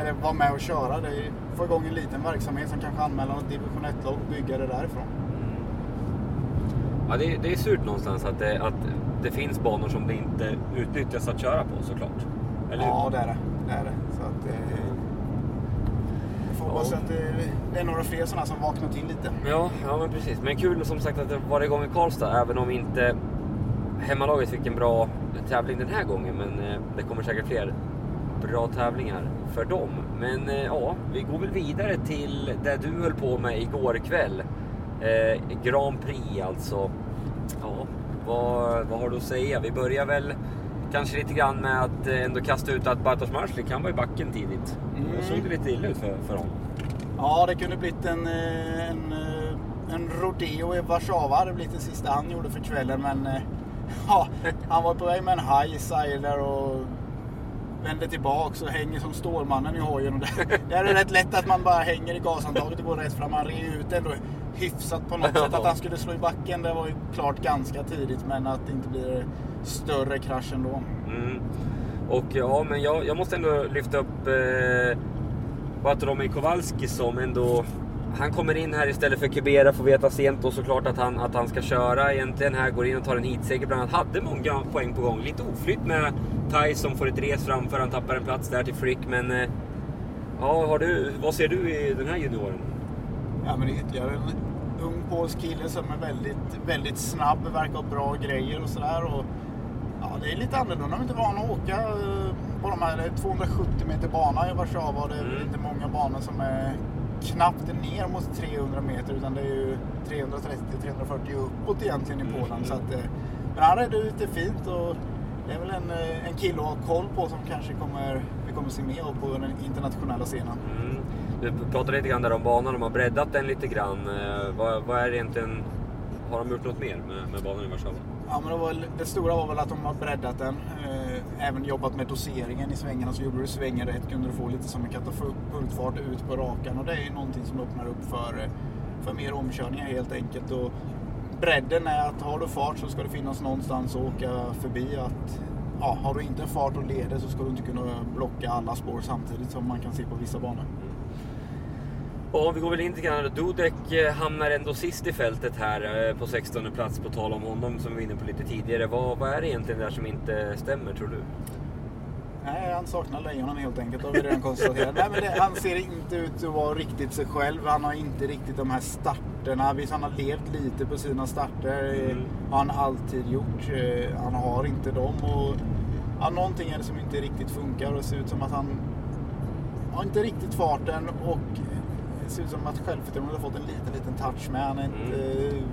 Eller vara med och köra. Det är, få igång en liten verksamhet som kanske anmäler något division 1-lag och bygga det därifrån. Ja, det, det är surt någonstans att det, att det finns banor som det inte utnyttjas att köra på såklart. Eller hur? Ja, det är det. det, är det. Så att, eh, jag får hoppas Ja. att det, det är några fler sådana som vaknar till lite. Ja, ja men precis. Men kul som sagt att det var igång i Karlstad, även om inte hemmalaget fick en bra tävling den här gången. Men eh, det kommer säkert fler bra tävlingar för dem. Men eh, ja, vi går väl vidare till det du höll på med igår kväll. Eh, Grand Prix alltså. Ja, vad, vad har du att säga? Vi börjar väl kanske lite grann med att eh, ändå kasta ut att Bartosz Marslik, han var i backen tidigt. Mm. Såg det lite illa ut för, för honom. Ja, det kunde blivit en, eh, en, en rodeo i Warszawa. Det blivit det sista han gjorde för kvällen. Men ja, han var på väg med en high sider och vände tillbaks och hänger som Stålmannen i hojen. Och det, det är rätt lätt att man bara hänger i gashandtaget och går rätt fram. Han red ut ändå hyfsat på något sätt. Att han skulle slå i backen det var ju klart ganska tidigt. Men att det inte blir större krasch ändå. Mm. Och ja, men jag, jag måste ändå lyfta upp eh, Bartolomej Kowalski som ändå... Han kommer in här istället för Kubera, får veta sent och såklart att han, att han ska köra egentligen här. Går in och tar en heatseger bland annat. Hade många poäng på gång. Lite oflytt med Thais som får ett res framför. Han tappar en plats där till Frick. Men eh, ja, har du, vad ser du i den här junioren? Ja, men det är ytterligare en ung polsk kille som är väldigt, väldigt snabb, verkar ha bra grejer och sådär. Och, ja, det är lite annorlunda. De är inte vana att åka eh, på de här det är 270 meter bana i Warszawa. Det är Mm. inte många banor som är knappt ner mot 300 meter utan det är ju 330-340 uppåt egentligen i Mm. Polen. Så att, eh, men han redde ut det fint och det är väl en, eh, en kille att ha koll på som kanske kommer, vi kommer se mer av på den internationella scenen. Mm. Du pratade lite grann där om banan. De har breddat den lite grann. Eh, vad, vad är det egentligen... Har de gjort något mer med, med banan i Warszawa? Ja, men det, var, det stora var väl att de har breddat den. Även jobbat med doseringen i svängarna. Så gjorde du svängen rätt kunde du få lite som en katapultfart ut på rakan. Och det är ju någonting som öppnar upp för, för mer omkörningar helt enkelt. Och bredden är att har du fart så ska det finnas någonstans att åka förbi. Att, ja, har du inte fart och leder så ska du inte kunna blocka alla spår samtidigt som man kan se på vissa banor. Mm. Ja, vi går väl in lite grann. Dudek eh, hamnar ändå sist i fältet här eh, på 16 plats på tal om honom som vi var inne på lite tidigare. Vad, vad är det egentligen där som inte stämmer tror du? Nej, han saknar lejonen helt enkelt. Har vi redan konstaterat. Nej, men det, han ser inte ut att vara riktigt sig själv. Han har inte riktigt de här starterna. Visst, han har levt lite på sina starter. eh, Mm. har han alltid gjort. Han har inte dem. Och, ja, någonting är det som inte riktigt funkar. Och ser ut som att han har inte riktigt farten. Och det ser ut som att självförtroendet har fått en liten, liten touch med. Han inte,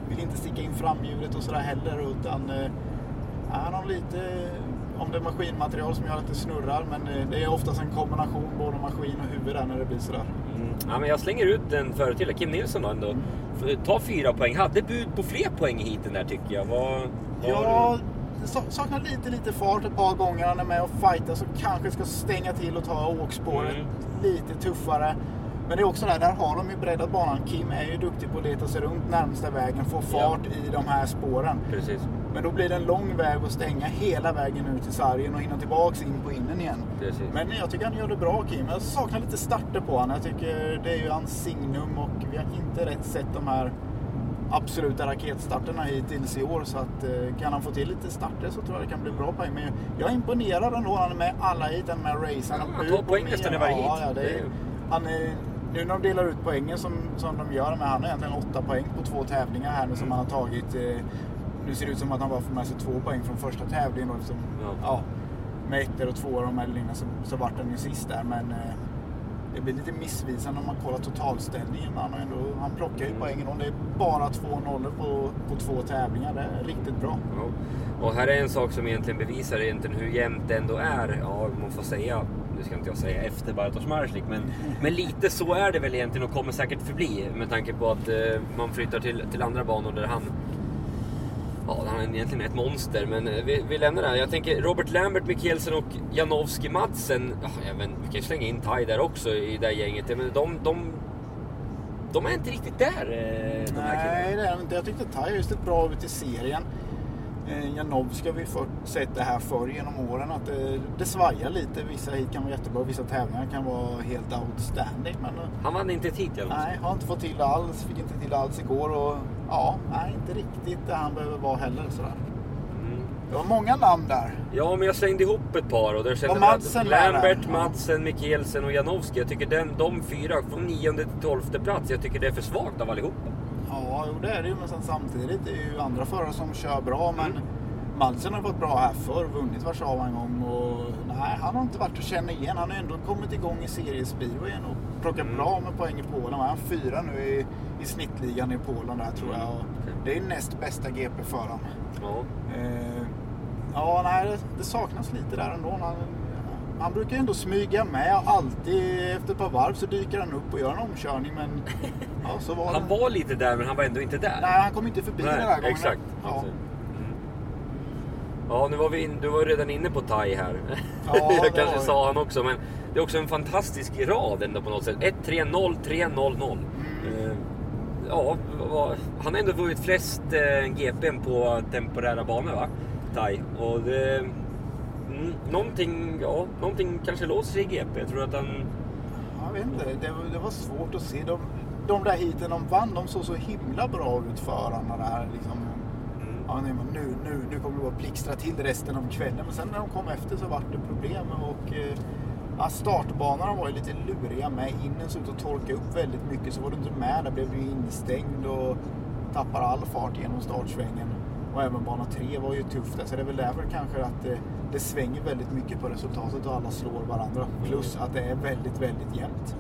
vill inte sticka in framhjulet och sådär heller. Utan eh, han har lite om det är maskinmaterial som gör att det snurrar. Men eh, det är oftast en kombination både maskin och huvud där när det blir sådär. Mm. Ja, men jag slänger ut en före till. Kim Nilsson då ändå. F- Ta fyra poäng. Hade bud på fler poäng i heaten där tycker jag. Vad har Ja, saknar lite, lite fart ett par gånger. Han är med och fightar så kanske ska stänga till och ta åkspåret Mm. lite tuffare. Men det är också där, där har de ju breddat banan. Kim är ju duktig på att leta sig runt närmsta vägen, få fart i de här spåren. Precis. Men då blir det en lång väg att stänga hela vägen ut till sargen och hinna tillbaks in på innen igen. Precis. Men jag tycker han gör det bra Kim. Jag saknar lite starter på honom. Jag tycker det är ju hans signum och vi har inte rätt sett de här absoluta raketstarterna hittills i år. Så att eh, kan han få till lite starter så tror jag det kan bli bra poäng. Men jag är imponerad ändå. Han är med alla hit, han är med racen. Ja, han tar poäng nästan i varje ja, heat. ja, det är- han är, Nu när de delar ut poängen som, som de gör, men han har egentligen åtta poäng på två tävlingar här nu som Mm. han har tagit. Eh, nu ser det ut som att han bara får med sig två poäng från första tävlingen. Då, eftersom, Ja. ja, med ettor och tvåor och mellanlinjerna så, så vart han ju sist där. Men eh, det blir lite missvisande om man kollar totalställningen. Han, ändå, han plockar ju poängen och det är bara två nollor på, på två tävlingar. Det är riktigt bra. Ja. Och här är en sak som egentligen bevisar egentligen hur jämnt det ändå är. Ja, man får säga, nu ska inte jag säga efter Bartosz Marslik, men, men lite så är det väl egentligen och kommer säkert förbli med tanke på att eh, man flyttar till, till andra banor där han Ja, han är egentligen ett monster, men eh, vi, vi lämnar det här. Jag tänker Robert Lambert, Mikkelsen och Janowski Madsen. Ja, jag vet, vi kan ju slänga in Tai där också i det här gänget. Men de, de, de är inte riktigt där, eh, de här killarna. Nej, det är inte. Jag tyckte Tai har just ett bra ut i serien. Eh, Janowski har vi för, sett det här förr genom åren. Att det, det svajar lite. Vissa hit kan vara jättebra, vissa tävlingar kan vara helt outstanding. Men eh, Han vann inte Janowski. nej, har inte fått till det alls. Fick inte till det alls igår. Och ja, nej, inte riktigt där han behöver vara heller. Sådär. Mm. Det var många namn där. Ja, men jag slängde ihop ett par och där kände jag Madsen Lambert. Madsen, Mikkelsen och Janowski. Jag tycker den, de fyra från nionde till tolfte plats, jag tycker det är för svagt av allihopa. Ja, jo, det är det ju. Men sen samtidigt det är ju andra förare som kör bra. Men Madsen har varit bra här förr, vunnit Warszawa en gång och nej, han har inte varit att känna igen. Han har ändå kommit igång i seriespeedwayen och plockat Mm. bra med poäng i Polen. Han är fyra nu i, i snittligan i Polen där tror jag. Och det är näst bästa GP för honom. Ja. Eh, ja, nej, det, det saknas lite där ändå. Han, han brukar ändå smyga med. Alltid efter ett par varv så dyker han upp och gör en omkörning. Men ja, så var Han det. var lite där men han var ändå inte där. Nej, han kom inte förbi den här gången. exakt. Ja. Ja, nu var vi in, du var redan inne på Tai här. Ja, jag kanske sa han också, men det är också en fantastisk rad ändå på något sätt. 1-3-0, 3-0-0. Mm. Eh, ja, han har ändå vunnit flest eh, GPn på temporära banor va? Tai. Och det, någonting, ja, någonting kanske låser sig i GP. Jag tror att han... Jag vet inte, det, var- det var svårt att se. De, de där heaten de vann, de såg så himla bra ut förarna där. Liksom. Mm. Ja, nej, men nu, nu, nu kommer det att blixtra till resten av kvällen. Men sen när de kom efter så var det problem. Och, eh, ja, startbanorna var ju lite luriga med. Innen såg ut att torka upp väldigt mycket. Så var du inte med, där blev du instängd och tappar all fart genom startsvängen. Och även bana 3 var ju tufft. där, Så det är väl därför kanske att det, svänger väldigt mycket på resultatet och alla slår varandra. Plus att det är väldigt, väldigt jämnt.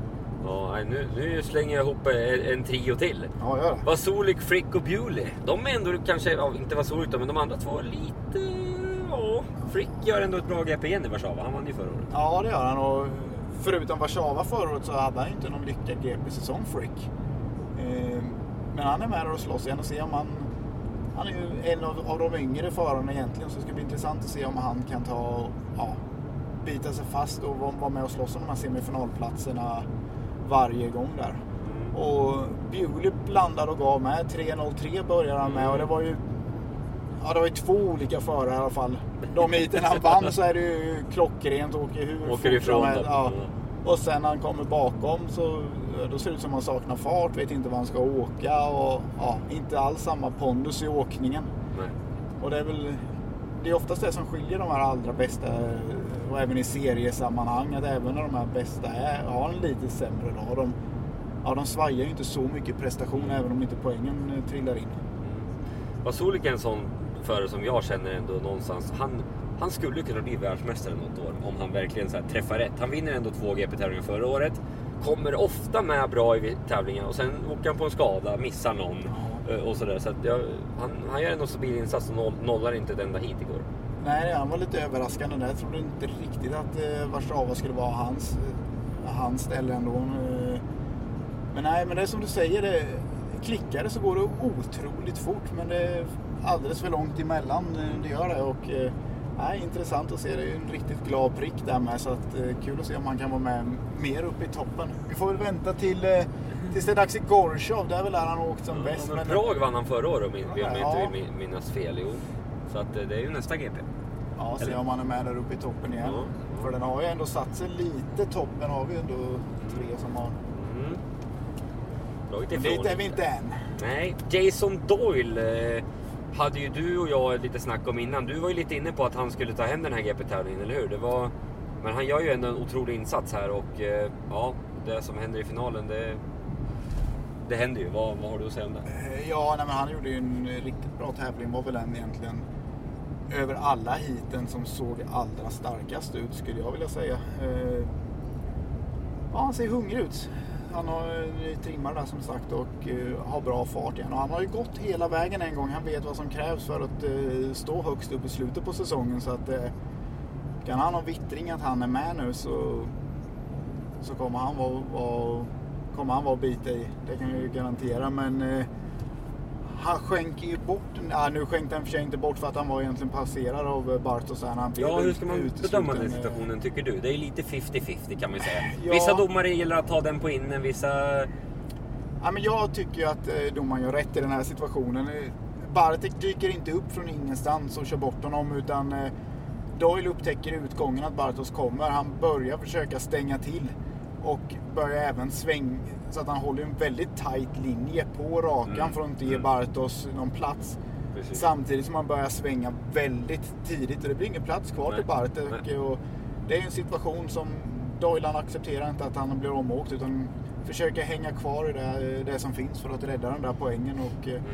Ja, nu, nu slänger jag ihop en, en trio till. Ja, gör det. Vasulik, Frick och Bewley. De är ändå kanske, ja, inte Vasulik då, men de andra två lite... Ja, Frick gör ändå ett bra GP igen i Warszawa. Han vann ju förra året. Ja, det gör han. Och förutom Warszawa förra året så hade han ju inte någon lyckad GP-säsong, Frick. Eh, Men han är med och slåss igen och se om han... Han är ju en av, av de yngre förarna egentligen så det ska bli intressant att se om han kan ta ja, bita sig fast och vara med och slåss om de här semifinalplatserna varje gång där. Och Bewley blandade och gav med. 3.03 började han med och det var ju Ja, det var ju två olika förare i alla fall. De heaten han vann så är det ju klockrent. Åker hur Åker ifrån dem. Ja. Mm. Och sen när han kommer bakom så då ser det ut som att han saknar fart, vet inte var han ska åka och ja, inte alls samma pondus i åkningen. Nej. Och det är väl det är oftast det som skiljer de här allra bästa och även i seriesammanhang att även när de här bästa är, har en lite sämre dag. De, ja, de svajar ju inte så mycket prestation även om inte poängen eh, trillar in. Vasulik är en sån förare som jag känner ändå någonstans. Han, han skulle kunna bli världsmästare något år om han verkligen så träffar rätt. Han vinner ändå två GP-tävlingar förra året. Kommer ofta med bra i tävlingar och sen åker han på en skada, missar någon eh, och sådär. Så att jag, han, han gör ändå stabil insats och noll, nollar inte ett enda hit igår. Nej, han var lite överraskande där. Jag trodde inte riktigt att eh, Warszawa skulle vara hans, eh, hans ställe ändå. Eh, Men nej, men det är som du säger, det, klickar det så går det otroligt fort. Men det är alldeles för långt emellan det gör det. Och, nej, intressant att se. Det är en riktigt glad prick där med. Så att, eh, kul att se om han kan vara med mer uppe i toppen. Vi får väl vänta till, eh, tills det är dags i Gorshov. Där är väl där han har åkt som bäst. Ja, men Men- Prag vann han förra året om jag Ja. inte vill min- minnas fel. Jo. Så att eh, det är ju nästa GP. Ja, se om han är med där uppe i toppen igen. Ja. För den har ju ändå satt sig lite. Toppen har vi ändå tre som har. Mm. Dragit ifrån dit är vi inte än. Nej, Jason Doyle eh, hade ju du och jag lite snack om innan. Du var ju lite inne på att han skulle ta hem den här GP-tävlingen, eller hur? Det var... Men han gör ju ändå en otrolig insats här och eh, ja, det som händer i finalen, det, det händer ju. Vad, vad har du att säga om det? Eh, ja, nej, men han gjorde ju en eh, riktigt bra tävling. Var väl den egentligen över alla heaten som såg allra starkast ut skulle jag vilja säga. Eh, Ja, han ser hungrig ut. Han har eh, trimmar där som sagt och eh, har bra fart igen. Och han har ju gått hela vägen en gång. Han vet vad som krävs för att eh, stå högst upp i slutet på säsongen. Så att eh, kan han ha vittring att han är med nu så, så kommer han vara, vara, kommer han vara bit i. Det kan jag ju garantera. Men eh, han skänker ju bort, ja, nu skänkte han för sig inte bort för att han var egentligen passerad av eh, Bartos när han Ja, hur ska man bedöma den situationen tycker du? Det är lite 50-50 kan man ju säga. Ja. Vissa domare gillar att ta den på innen, vissa... Ja, men jag tycker ju att eh, domaren gör rätt i den här situationen. Eh, Bartek dyker inte upp från ingenstans och kör bort honom utan Doyle upptäcker i utgången att Bartos kommer. Han börjar försöka stänga till och börjar även svänga så att han håller en väldigt tight linje på rakan Mm. för att inte ge. Bartos någon plats. Precis. Samtidigt som han börjar svänga väldigt tidigt och det blir ingen plats kvar Nej. till Bartek. Och det är en situation som Doyle han accepterar inte att han blir omåkt utan försöker hänga kvar i det, det som finns för att rädda den där poängen. Och, eh, Mm.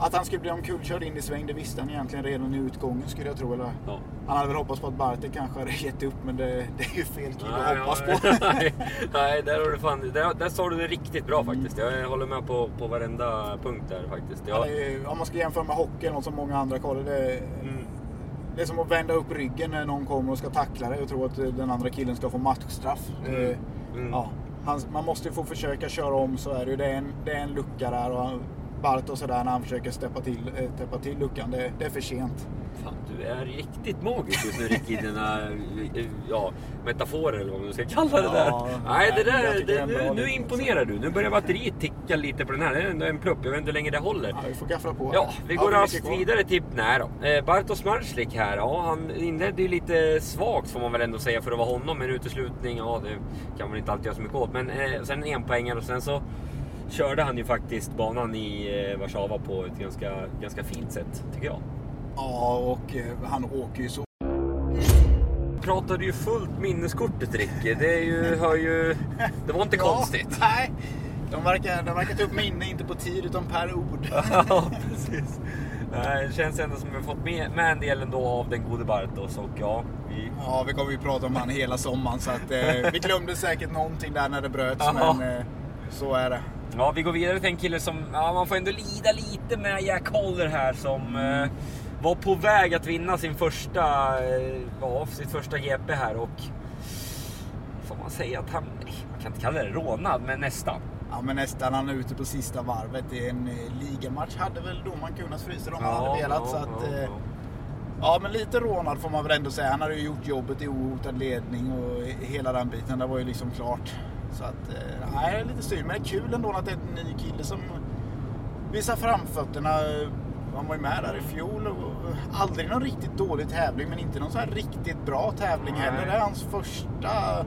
Att han skulle bli omkullkörd in i sväng, det visste han egentligen redan i utgången skulle jag tro. Eller? Ja. Han hade väl hoppats på att Bartek kanske hade gett upp, men det, det är ju fel kille att hoppas på. nej, nej, där, har du fan, där, där sa du det riktigt bra faktiskt. Jag håller med på, på varenda punkt där faktiskt. Ja, Jag, är, om man ska jämföra med hockey, något som många andra kollar, det, mm, det är som att vända upp ryggen när någon kommer och ska tackla dig och tro att den andra killen ska få matchstraff. Det- mm. Ja, han, man måste ju få försöka köra om så är det ju. Det är en, det är en lucka där och han- Bartos sådär när han försöker steppa till, äh, täppa till luckan. Det, det är för sent. Fan, du är riktigt magisk just nu Ricky i dina eh, ja, metaforer eller vad man ska kalla det där. Ja, nej, det där det nu, nu imponerar du. Nu börjar batteriet ticka lite på den här. Det är ändå en plupp. Jag vet inte hur länge det håller. Ja, vi får gaffla på. Ja, vi går mycket raskt vidare till... Nej då. Eh, Bartosz Marslik här. Ja, han inledde ju lite svagt får man väl ändå säga för att vara honom. En uteslutning, ja det kan man inte alltid göra så mycket åt. Men eh, sen en poängare och sen så körde han ju faktiskt banan i eh, Warszawa på ett ganska, ganska fint sätt, tycker jag. Ja, och eh, han åker ju så... Pratade ju fullt minneskortet Ricky. Det är ju, hör ju... Det var inte konstigt. Ja, nej, de verkar, de verkar ta upp minne inte på tid utan per ord. ja, precis. Det känns ändå som vi fått med, med en del ändå av den gode Bartos och ja, vi... Ja, vi kommer ju prata om han hela sommaren så att eh, vi glömde säkert någonting där när det bröts, men eh, så är det. Ja, vi går vidare till en kille som, ja man får ändå lida lite med Jack Holler här som eh, var på väg att vinna sin första, eh, ja, sitt första GP här och får man säga att han, man kan inte kalla det rånad, men nästan. Ja, men nästan han är ute på sista varvet i en eh, ligamatch. Hade väl domaren kunnat frysa om han hade velat. så att, ja, eh, ja. Ja, men lite rånad får man väl ändå säga. Han hade ju gjort jobbet i ohotad ledning och hela den biten. Det var ju liksom klart. Så att, eh, nej, lite synd. Men det är kul ändå att det är en ny kille som visar framfötterna. Han var ju med där i fjol och aldrig någon riktigt dålig tävling, men inte någon så här riktigt bra tävling heller. Det är hans första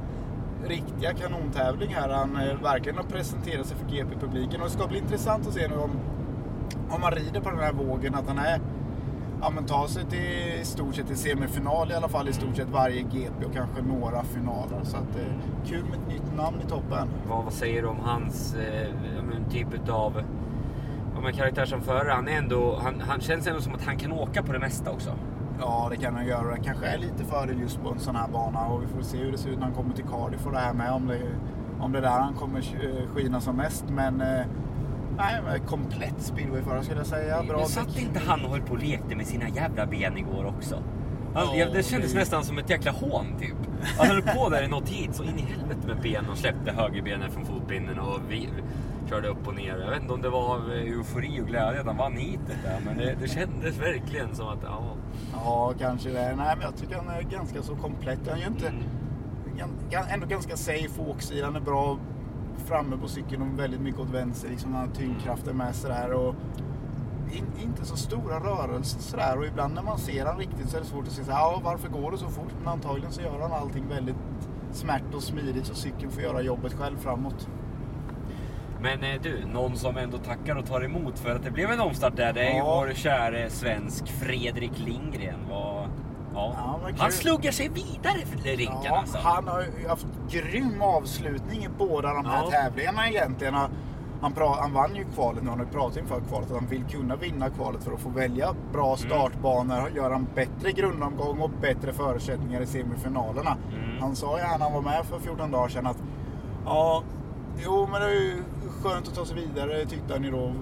riktiga kanontävling här. Han eh, verkligen har presenterat sig för GP-publiken och det ska bli intressant att se nu om, om han rider på den här vågen, att han är ja, men tar sig till i stort sett till semifinal i alla fall i stort sett varje GP och kanske några finaler. Så att, eh, kul med ett nytt namn i toppen. Vad, vad säger du om hans eh, typ av ja, men karaktär som förare? Han, är ändå, han, han känns ändå som att han kan åka på det mesta också. Ja, det kan han göra. Det kanske är lite fördel just på en sån här bana och vi får se hur det ser ut när han kommer till Cardiff och det här med om det, om det är där han kommer eh, skina som mest. Men eh, nej, men komplett speedwayförare skulle jag säga. Bra Men satt inte han och höll på och lekte med sina jävla ben igår också? Han, Ja, det kändes det- nästan som ett jäkla hån typ. Han höll på där i något tid så in i helvete med benen och släppte högerbenet från fotpinnen och vi, körde upp och ner. Jag vet inte om det var av eufori och glädje att han vann hitet där men det, det kändes verkligen som att ja, Ja, kanske det. Nej, men jag tycker han är ganska så komplett. Han är ju inte... Mm. Ändå ganska safe åksida. Han är bra framme på cykeln och väldigt mycket åt vänster. Liksom, han har tyngdkraften med sig där. Och in, inte så stora rörelser sådär. Och ibland när man ser han riktigt så är det svårt att se så här, ja, varför går det så fort? Men antagligen så gör han allting väldigt smärt och smidigt så cykeln får göra jobbet själv framåt. Men eh, du, någon som ändå tackar och tar emot för att det blev en omstart där, det är ju Ja. vår käre svensk Fredrik Lindgren. Vad- ja. Han sluggar sig vidare för rinkarna Ja, alltså. han har ju haft grym avslutning i båda de här Ja. tävlingarna egentligen. Han, pra, han vann ju kvalet nu, han har ju pratat inför kvalet att han vill kunna vinna kvalet för att få välja bra startbanor, göra en bättre grundomgång och bättre förutsättningar i semifinalerna. Mm. Han sa ju när han var med för 14 dagar sedan att ja, jo men det är ju skönt att ta sig vidare tyckte han ju då.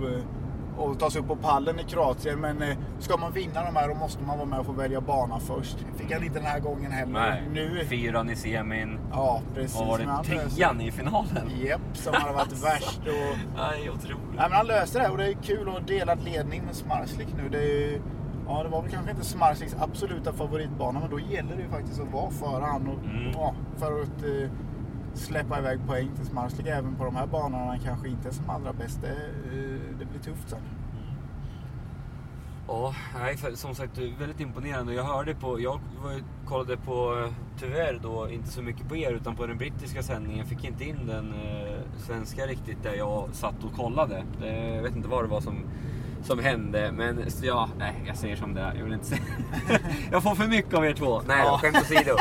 Och ta sig upp på pallen i Kroatien. Men eh, ska man vinna de här då måste man vara med och få välja bana först. fick han inte den här gången heller. Nej, Nu fyran i semin. Ja, precis. Vad var det? löser- Trean i finalen? Japp, som hade varit värst. Och... Nej, otroligt. Nej, men han löste det och det är kul att dela ledning med Smarslik nu. Det, är... ja, det var väl kanske inte Smarsliks absoluta favoritbana men då gäller det ju faktiskt att vara före han och, Mm. ja, för att eh, släppa iväg poäng till Smarslik även på de här banorna han kanske inte är som allra bäst. Det, eh, det blir tufft sen. Ja, nej, för, som sagt väldigt imponerande. Jag hörde på, jag kollade på, eh, tyvärr då, inte så mycket på er utan på den brittiska sändningen. Fick inte in den eh, svenska riktigt där jag satt och kollade. Eh, jag vet inte vad det var som, som hände, men ja, nej, jag säger som det är. Jag vill inte säga. jag får för mycket av er två. Nej, Ja. ja. skämt åsido.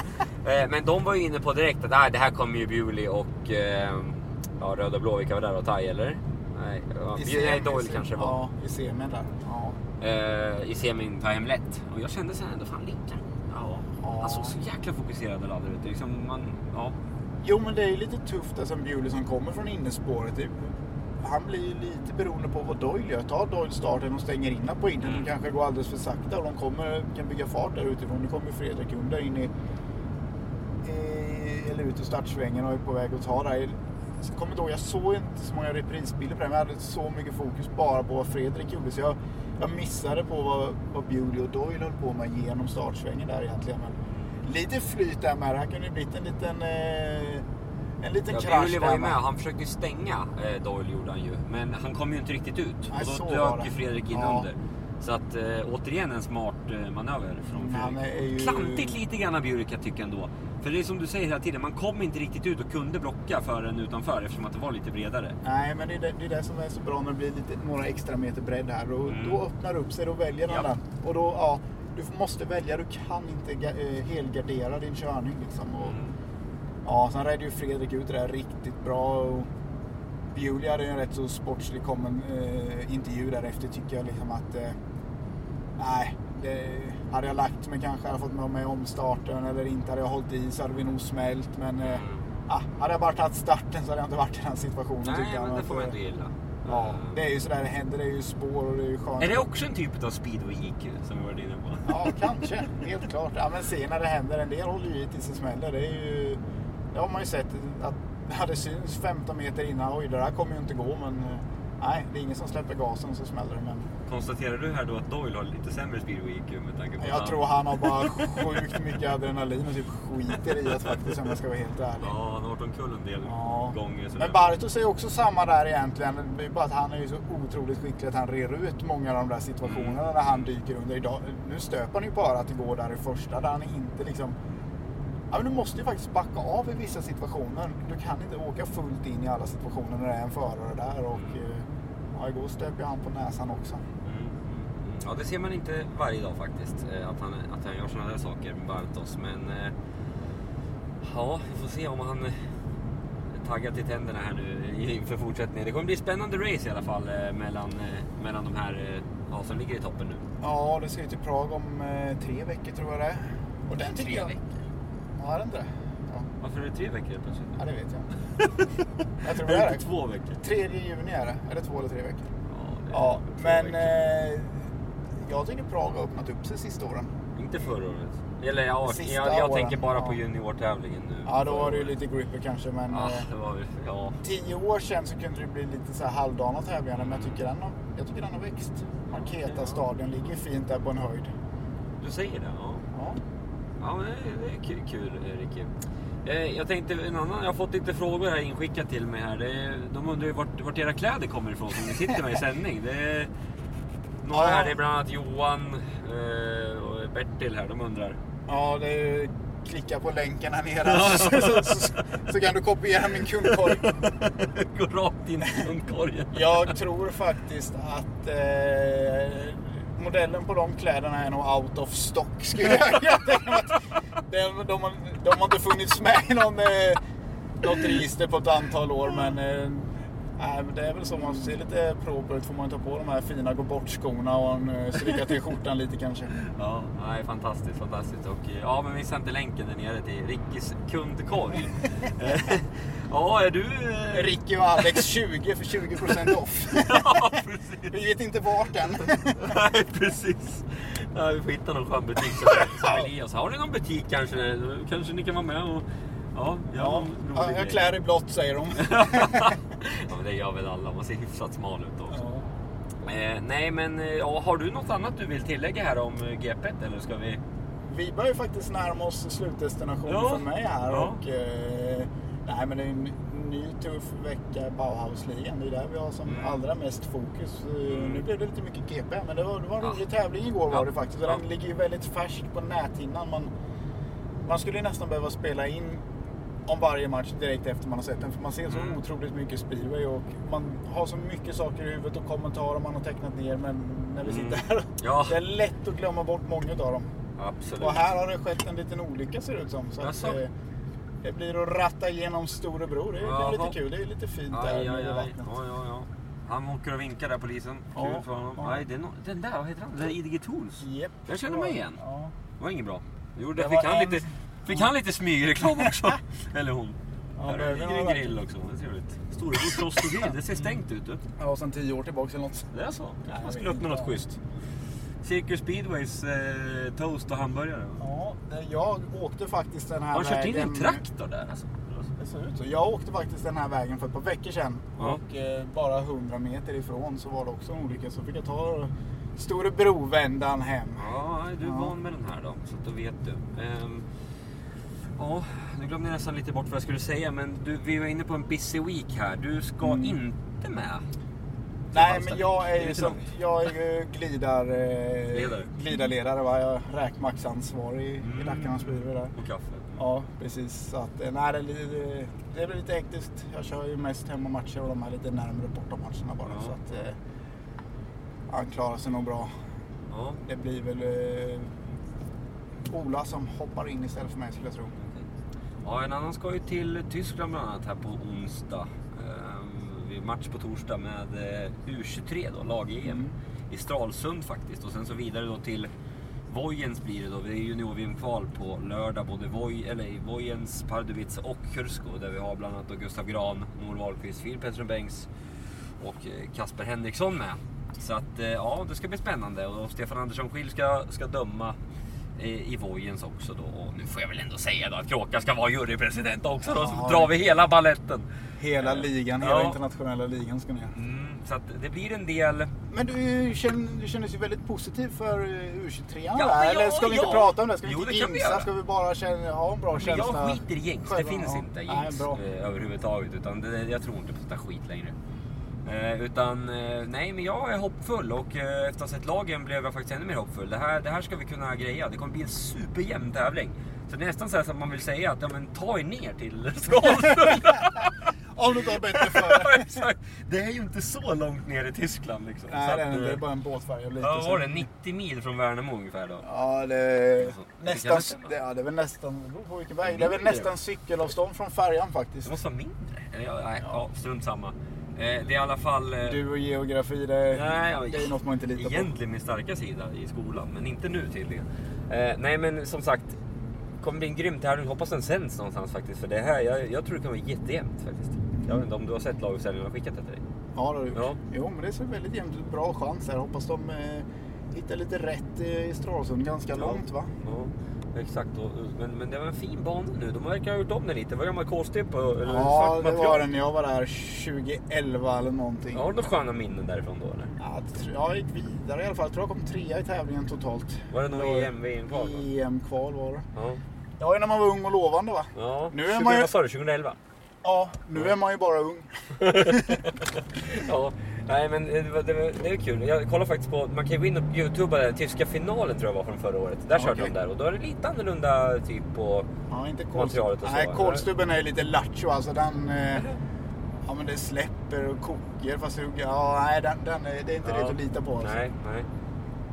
eh, men de var ju inne på direkt att ah, det här kommer ju Bewley och eh, ja, Röda Blå, vilka var där då? Thai eller? Nej, ja, I nej semin, Doyle kanske det var. Ja, i semin där. Ja. Eh, I semin tar hem lätt. Och jag kände här ändå, fan Linka. Ja. Ja. Han såg så jäkla fokuserad och laddad ut. Liksom man, ja. Jo, men det är ju lite tufft alltså, Bewley som kommer från innerspåret. Det, han blir ju lite beroende på vad Doyle gör. Tar Doyle starten och stänger in på innan, Mm. de kanske går alldeles för sakta och de kommer, kan bygga fart där utifrån. Nu kommer ju Fredrik under in i, i, eller ut ur startsvängen och är på väg att ta där. Jag kommer ihåg, jag såg inte så många reprisbilder på det, men jag hade så mycket fokus bara på vad Fredrik gjorde. Så jag, jag missade på vad, vad Bewley och Doyle höll på med genom startsvängen där egentligen. Men lite flyt där med. Det här kunde ju blivit en liten, eh, en liten Ja, krasch var ju med. Han försökte ju stänga eh, Doyle gjorde han ju. Men han kom ju inte riktigt ut. Nej, och då dök ju. Fredrik in Ja. under. Så att eh, återigen en smart eh, manöver från han Fredrik. ju- Klantigt lite grann av Bjurek jag tycker ändå. För det är som du säger hela tiden, man kom inte riktigt ut och kunde blocka förrän utanför eftersom att det var lite bredare. Nej, men det är det, det är det som är så bra när det blir lite, några extra meter bredd här. Och Mm. Då öppnar det upp sig, då väljer Ja. den. Och då, ja, du måste välja, du kan inte eh, helgardera din körning liksom. Och, Mm. Ja, sen redde ju Fredrik ut det där riktigt bra. Och Bewley hade en rätt så sportslig kommen, eh, intervju därefter tycker jag liksom att... Eh, nej, det, hade jag lagt mig kanske, hade jag fått med mig omstarten eller inte hade jag hållit i så hade vi nog smält. Men Mm. ah, hade jag bara tagit starten så hade jag inte varit i den situationen Nej, jag. men det får man inte gilla. Ja, det är ju sådär det händer. Det är ju spår och det är ju skönt. Är det också en typ av speedway IQ som vi varit inne på? Ja, kanske. Helt klart. Ja, men se när det händer. En del håller ju i tills det smäller. Det är ju... Det har man ju sett. Att ja, det syns 15 meter innan. Oj, det där kommer ju inte gå. Men eh, nej, det är ingen som släpper gasen så smäller det. Men Konstaterar du här då att Doyle har lite sämre speedway IQ med tanke på jag tror han har bara sjukt mycket adrenalin och typ skiter i att faktiskt, om jag ska vara helt ärlig. Ja, han har varit omkull en del Ja. gånger. Men Bartos är också samma där egentligen. Det är bara att han är ju så otroligt skicklig att han rer ut många av de där situationerna Mm. när han dyker under. Idag, nu stöper han ju bara att det går där i första där han inte liksom... Ja, men du måste ju faktiskt backa av i vissa situationer. Du kan inte åka fullt in i alla situationer när det är en förare där. Och, Mm. eh, ja, igår stöp ju han på näsan också. Ja, det ser man inte varje dag faktiskt. eh, Att han, att han gör sådana där saker med Bartos. Men eh, ja, vi får se om han eh, är taggad till tänderna här nu inför fortsättningen. Det kommer bli spännande race i alla fall mellan, mellan de här ja, som ligger i toppen nu. Ja, det ska ju till Prag om tre veckor tror jag det är. Och den tycker jag... Ja, är det inte det? Ja. Varför är det tre veckor helt plötsligt? ja, det vet jag inte. jag tror det är det. två veckor. 3 juni är det. Eller två eller tre veckor. Ja, det är Ja, två men veckor. eh, jag tycker Prag har öppnat upp sig sista åren. Inte förra året. Eller ja, Sista jag, jag åren, tänker bara ja. på juniortävlingen nu. Ja, då var det ju lite gripper kanske, men året. eh, Ja, det var ja. tio år sedan så kunde det bli lite så här halvdana tävlingar, men jag tycker den har, jag tycker den har växt. Marketa stadion ligger fint där på en höjd. Du säger det? Ja. Ja. Ja, men det är kul, kul Ricky. Eh, Jag tänkte en annan, jag har fått lite frågor här inskickat till mig här. De undrar ju vart, vart era kläder kommer ifrån som ni sitter med i sändning. Det några Ja. här, det är bland annat Johan eh, och Bertil här, de undrar. Ja, det är klicka på länken här nere så, så, så, så kan du kopiera min kundkorg. Gå rakt in i kundkorgen. Jag tror faktiskt att eh, modellen på de kläderna är nog out of stock. Skulle jag de, de, har, de har inte funnits med i någon, eh, något register på ett antal år. Men, eh, nej, men det är väl så. Man ser lite proper ut får man ta på de här fina gå bort-skorna och en, eh, stryka till skjortan lite kanske. Ja, nej, fantastiskt, fantastiskt. Och, eh, ja, men missa inte länken där nere till Rickis kundkorg. Ja, är du... eh, Ricky och Alex 20 för 20% off. ja, precis. Vi vet inte vart än. Nej, precis. Ja, vi får hitta någon skön butik som vill ge oss. Har ni någon butik kanske? Kanske ni kan vara med och... Ja, Ja, rolig jag klär i blått säger de. ja, men det gör väl alla. Man ser hyfsat smal ut också. Eh, nej, men eh, ja, har du något annat du vill tillägga här om eh, GP eller ska vi... Vi börjar ju faktiskt närma oss slutdestinationen Ja. för mig här. Ja. Och, eh, nej, men det är en ny tuff vecka i Bauhausligan. Det är där vi har som Mm. allra mest fokus. Eh, Mm. Nu blev det lite mycket GP, men det var, det var en Ja. rolig tävling igår Ja. var det faktiskt. Ja. Den ligger ju väldigt färskt på näthinnan. Man, man skulle ju nästan behöva spela in om varje match direkt efter man har sett den. För man ser så Mm. otroligt mycket speedway och man har så mycket saker i huvudet och kommentarer man har tecknat ner. Men när vi Mm. sitter här, Ja. det är lätt att glömma bort många av dem. Absolut. Och här har det skett en liten olycka ser det ut som. Så att, eh, det blir att ratta igenom Storebro. Det, är- det är Jaha. lite kul. Det är lite fint där Aj, nere aj, aj. vattnet. Ja, ja, ja. Han åker och vinkar där polisen. Kul Ja, för honom. ja. Nej, det är no den där, vad heter han? Det är IDG Tools. Japp. Jag känner mig igen. Ja. Det var inget bra. Jo, Det det fick han, en- lite, fick han lite smygreklam också. Eller hon. Ja, Här är det en grill också. Det är trevligt. Storebrors rost och grill. Det ser stängt ut. Du. Ja, sen tio år tillbaka eller något. Det är så. Kanske man skulle öppna något schysst. Cirkus Speedways eh, toast och hamburgare. Ja, det- jag åkte faktiskt den här Har de kört in vägen. en traktor där alltså? Det ser ut så. Jag åkte faktiskt den här vägen för ett par veckor sedan. Ja. Och eh, bara 100 meter ifrån så var det också en olycka. Så fick jag ta Stora Brovändan hem. Ja, är du Ja. van med den här då? Så att då vet du. Ehm, ja, nu glömde jag nästan lite bort vad jag skulle säga. Men du, vi var inne på en busy week här. Du ska Mm. inte med. Nej, men jag är ju som, jag är ju glidar, eh, Ledare. glidarledare. Va? Jag är räkmacksansvarig i, Mm. i Dackarnas byrå där. Och kaffe. Ja, precis. Så att, eh, nej, det, det, det blir lite hektiskt. Jag kör ju mest hemmamatcher och de här lite närmare bortamatcherna bara. Ja. Så att, eh, han klarar sig nog bra. Ja. Det blir väl eh, Ola som hoppar in istället för mig skulle jag tro. Ja, en annan ska ju till Tyskland bland annat här på onsdag. Ehm, vi match på torsdag med eh, U23 då, lag-EM. Mm. I Stralsund faktiskt. Och sen så vidare då till Vojens blir det då. Det är junior-VM-kval på lördag. Både Voj, eller i Vojens, Pardubice och Kursko. Där vi har bland annat då Gustav Gran, Noel Wahlqvist, Filip Pettersson Bengts och eh, Kasper Henriksson med. Så att eh, ja, det ska bli spännande. Och Stefan Andersson Schill ska, ska döma i Vojens också då. Och nu får jag väl ändå säga då att Kråka ska vara jurypresident också då. Så Ja. drar vi hela balletten. Hela ligan, hela Ja. internationella ligan ska ner. Mm, så att det blir en del... Men du, känner, du kändes ju väldigt positiv för eh, U23 Ja, men Eller ja, ska vi inte ja. prata om det? Ska vi Jo, inte jinxa? göra. Ska vi bara känna, ha en bra Men känsla? jag skiter i jinx, det finns Ja. inte jinx eh, överhuvudtaget. Utan det, jag tror inte på sånt där skit längre. Eh, utan eh, nej, men jag är hoppfull och eh, efter att ha sett lagen blev jag faktiskt ännu mer hoppfull. Det här, det här ska vi kunna greja. Det kommer bli en superjämn tävling. Så det är nästan så här att man vill säga att ja, men ta er ner till Skalsund. Om du tar bättre för det är ju inte så långt ner i Tyskland. Liksom. Så Nej, att, det är, det är bara en båtfärja lite. Ja, så- var det 90 mil från Värnamo ungefär då? Ja, det är det nästan, det det, ja, det är väl nästan, det beror på vilken väg. Det är väl nästan cykelavstånd från färjan Det faktiskt. måste vara mindre. Eller, nej, ja, strunt samma. Eh, det är i alla fall... eh, Du och geografi, det, Nej, ja, det är något man inte litar på. Egentligen min starka sida i skolan, men inte nu tydligen. Eh, nej, men som sagt. kommer bli en grym tävling. Hoppas den sänds någonstans faktiskt. För det här, jag, jag tror det kan vara jättejämnt faktiskt. Jag vet inte om du har sett laguppställningen och skickat det till dig? Ja, det har gjort. Ja. Jo, men det ser väldigt jämnt ut. Bra chans här. Hoppas de eh, hittar lite rätt i Stralsund. Ganska långt va? Ja, exakt. Och, men, men det var en fin bana nu. De verkar ha gjort om den lite. Det var kolstyp och eller Ja, det var den jag var där 2011 eller någonting. Har du några sköna minnen därifrån då eller? Ja, jag gick vidare i alla fall. Jag tror jag kom trea i tävlingen totalt. Var det någon EM, VM-kval? va? EM-kval var det. Ja. Ja, när man var ung och lovande va? ja. Nu är 20, man ju- Vad sa du? 2011? Ja, nu är man ju bara ung. Ja, nej men det, var- det, var- det är kul. Jag kollar faktiskt på, man kan ju gå in och youtuba den tyska finalen tror jag var från förra året. Där körde Okej. de där och då är det lite annorlunda typ på... Ja, inte Materialet och så, Nej, kolstubben är lite lattjo alltså. Den... Eh, ja, men det släpper och kokar fast hugger. Ja, nej, den, den är, det är inte Ja. det att lita på. Alltså. Nej,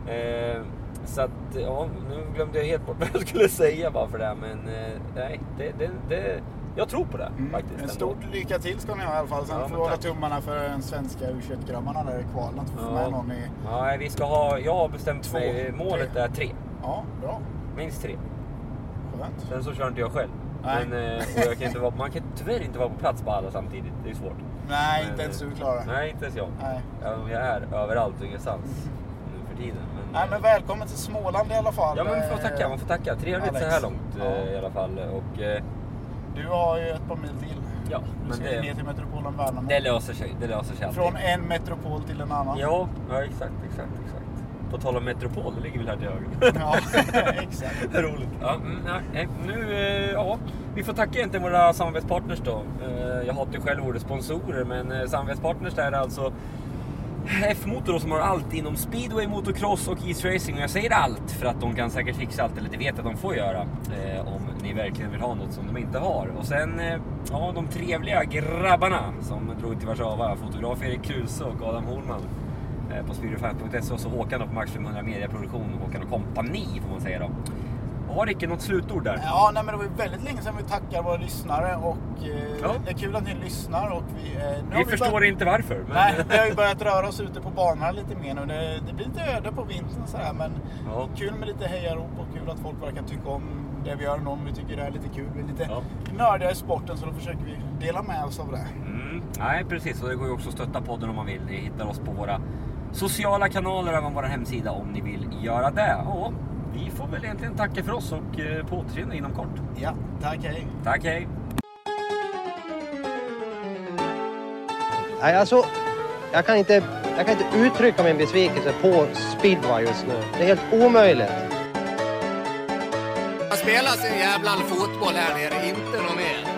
nej. Eh, så att, ja, nu glömde jag helt bort vad jag skulle säga bara för det. Men eh, nej, det, det, det, jag tror på det Mm. faktiskt. En stort lycka till ska ni ha i alla fall. Sen Ja, får vi hålla tummarna för den svenska U21-grabbarna där i kvalen. Att vi får med någon i... Ja, nej, vi ska ha, jag har bestämt Två, mig, målet tre. är tre. Ja, bra. Minst tre. Skönt. Sen så kör inte jag själv. Nej. Men, eh, och jag kan inte vara, man kan tyvärr inte vara på plats på alla samtidigt. Det är svårt. Nej, Men, inte ens eh, du klarar. Nej, inte ens jag. Nej. Ja, jag är överallt och ingenstans nu för tiden. Men, Nej, men välkommen till Småland i alla fall. Ja, men man får eh, tacka. Man får tacka. Trevligt Alex. så här långt Ja. eh, i alla fall. Och, eh, Du har ju ett par mil till. ja, Du men ska ner det, till metropolen Värnamo. det löser sig. Det löser sig alltid. Från en metropol till en annan. Ja, ja, exakt, exakt, exakt. På tal om metropol, det ligger väl här till höger. Ja, exakt. Roligt. Ja, mm, nej, nu, eh, ja, vi får tacka egentligen våra samarbetspartners då. Eh, jag hatar ju själv ordet sponsorer, men eh, samarbetspartners är alltså F-motor som har allt inom speedway, motocross och isracing. Och jag säger allt för att de kan säkert fixa allt, eller det vet jag att de får göra. Eh, om ni verkligen vill ha något som de inte har. Och sen, eh, ja, de trevliga grabbarna som drog till Warszawa. Fotograf Erik Kruse och Adam Holman. Eh, på speedwayfans.se och så Håkan på Max 500 Mediaproduktion. Håkan och kompani får man säga då. Har Ricke något slutord där? Ja, nej, men det var väldigt länge sedan vi tackar våra lyssnare och eh, Ja. det är kul att ni lyssnar. Och vi, eh, har Vi förstår börjat, inte varför. Men... Nej, vi har ju börjat röra oss ute på banorna lite mer nu. Det, det blir lite öde på vintern och sådär, men Ja. kul med lite hejarop och kul att folk verkar tycka om det vi gör. Någon vi tycker det är lite kul. Vi är lite Ja. nördiga i sporten så då försöker vi dela med oss av det. Mm, nej, precis. Och det går ju också att stötta podden om man vill. Ni hittar oss på våra sociala kanaler, även vår hemsida om ni vill göra det. Och vi får väl egentligen tacka för oss och eh, på återseende inom kort. Ja, tack hej. Tack, hej! Nej, alltså, jag kan, inte, jag kan inte uttrycka min besvikelse på speedway just nu. Det är helt omöjligt. Man spelar sin jävla fotboll här nere, inte något mer.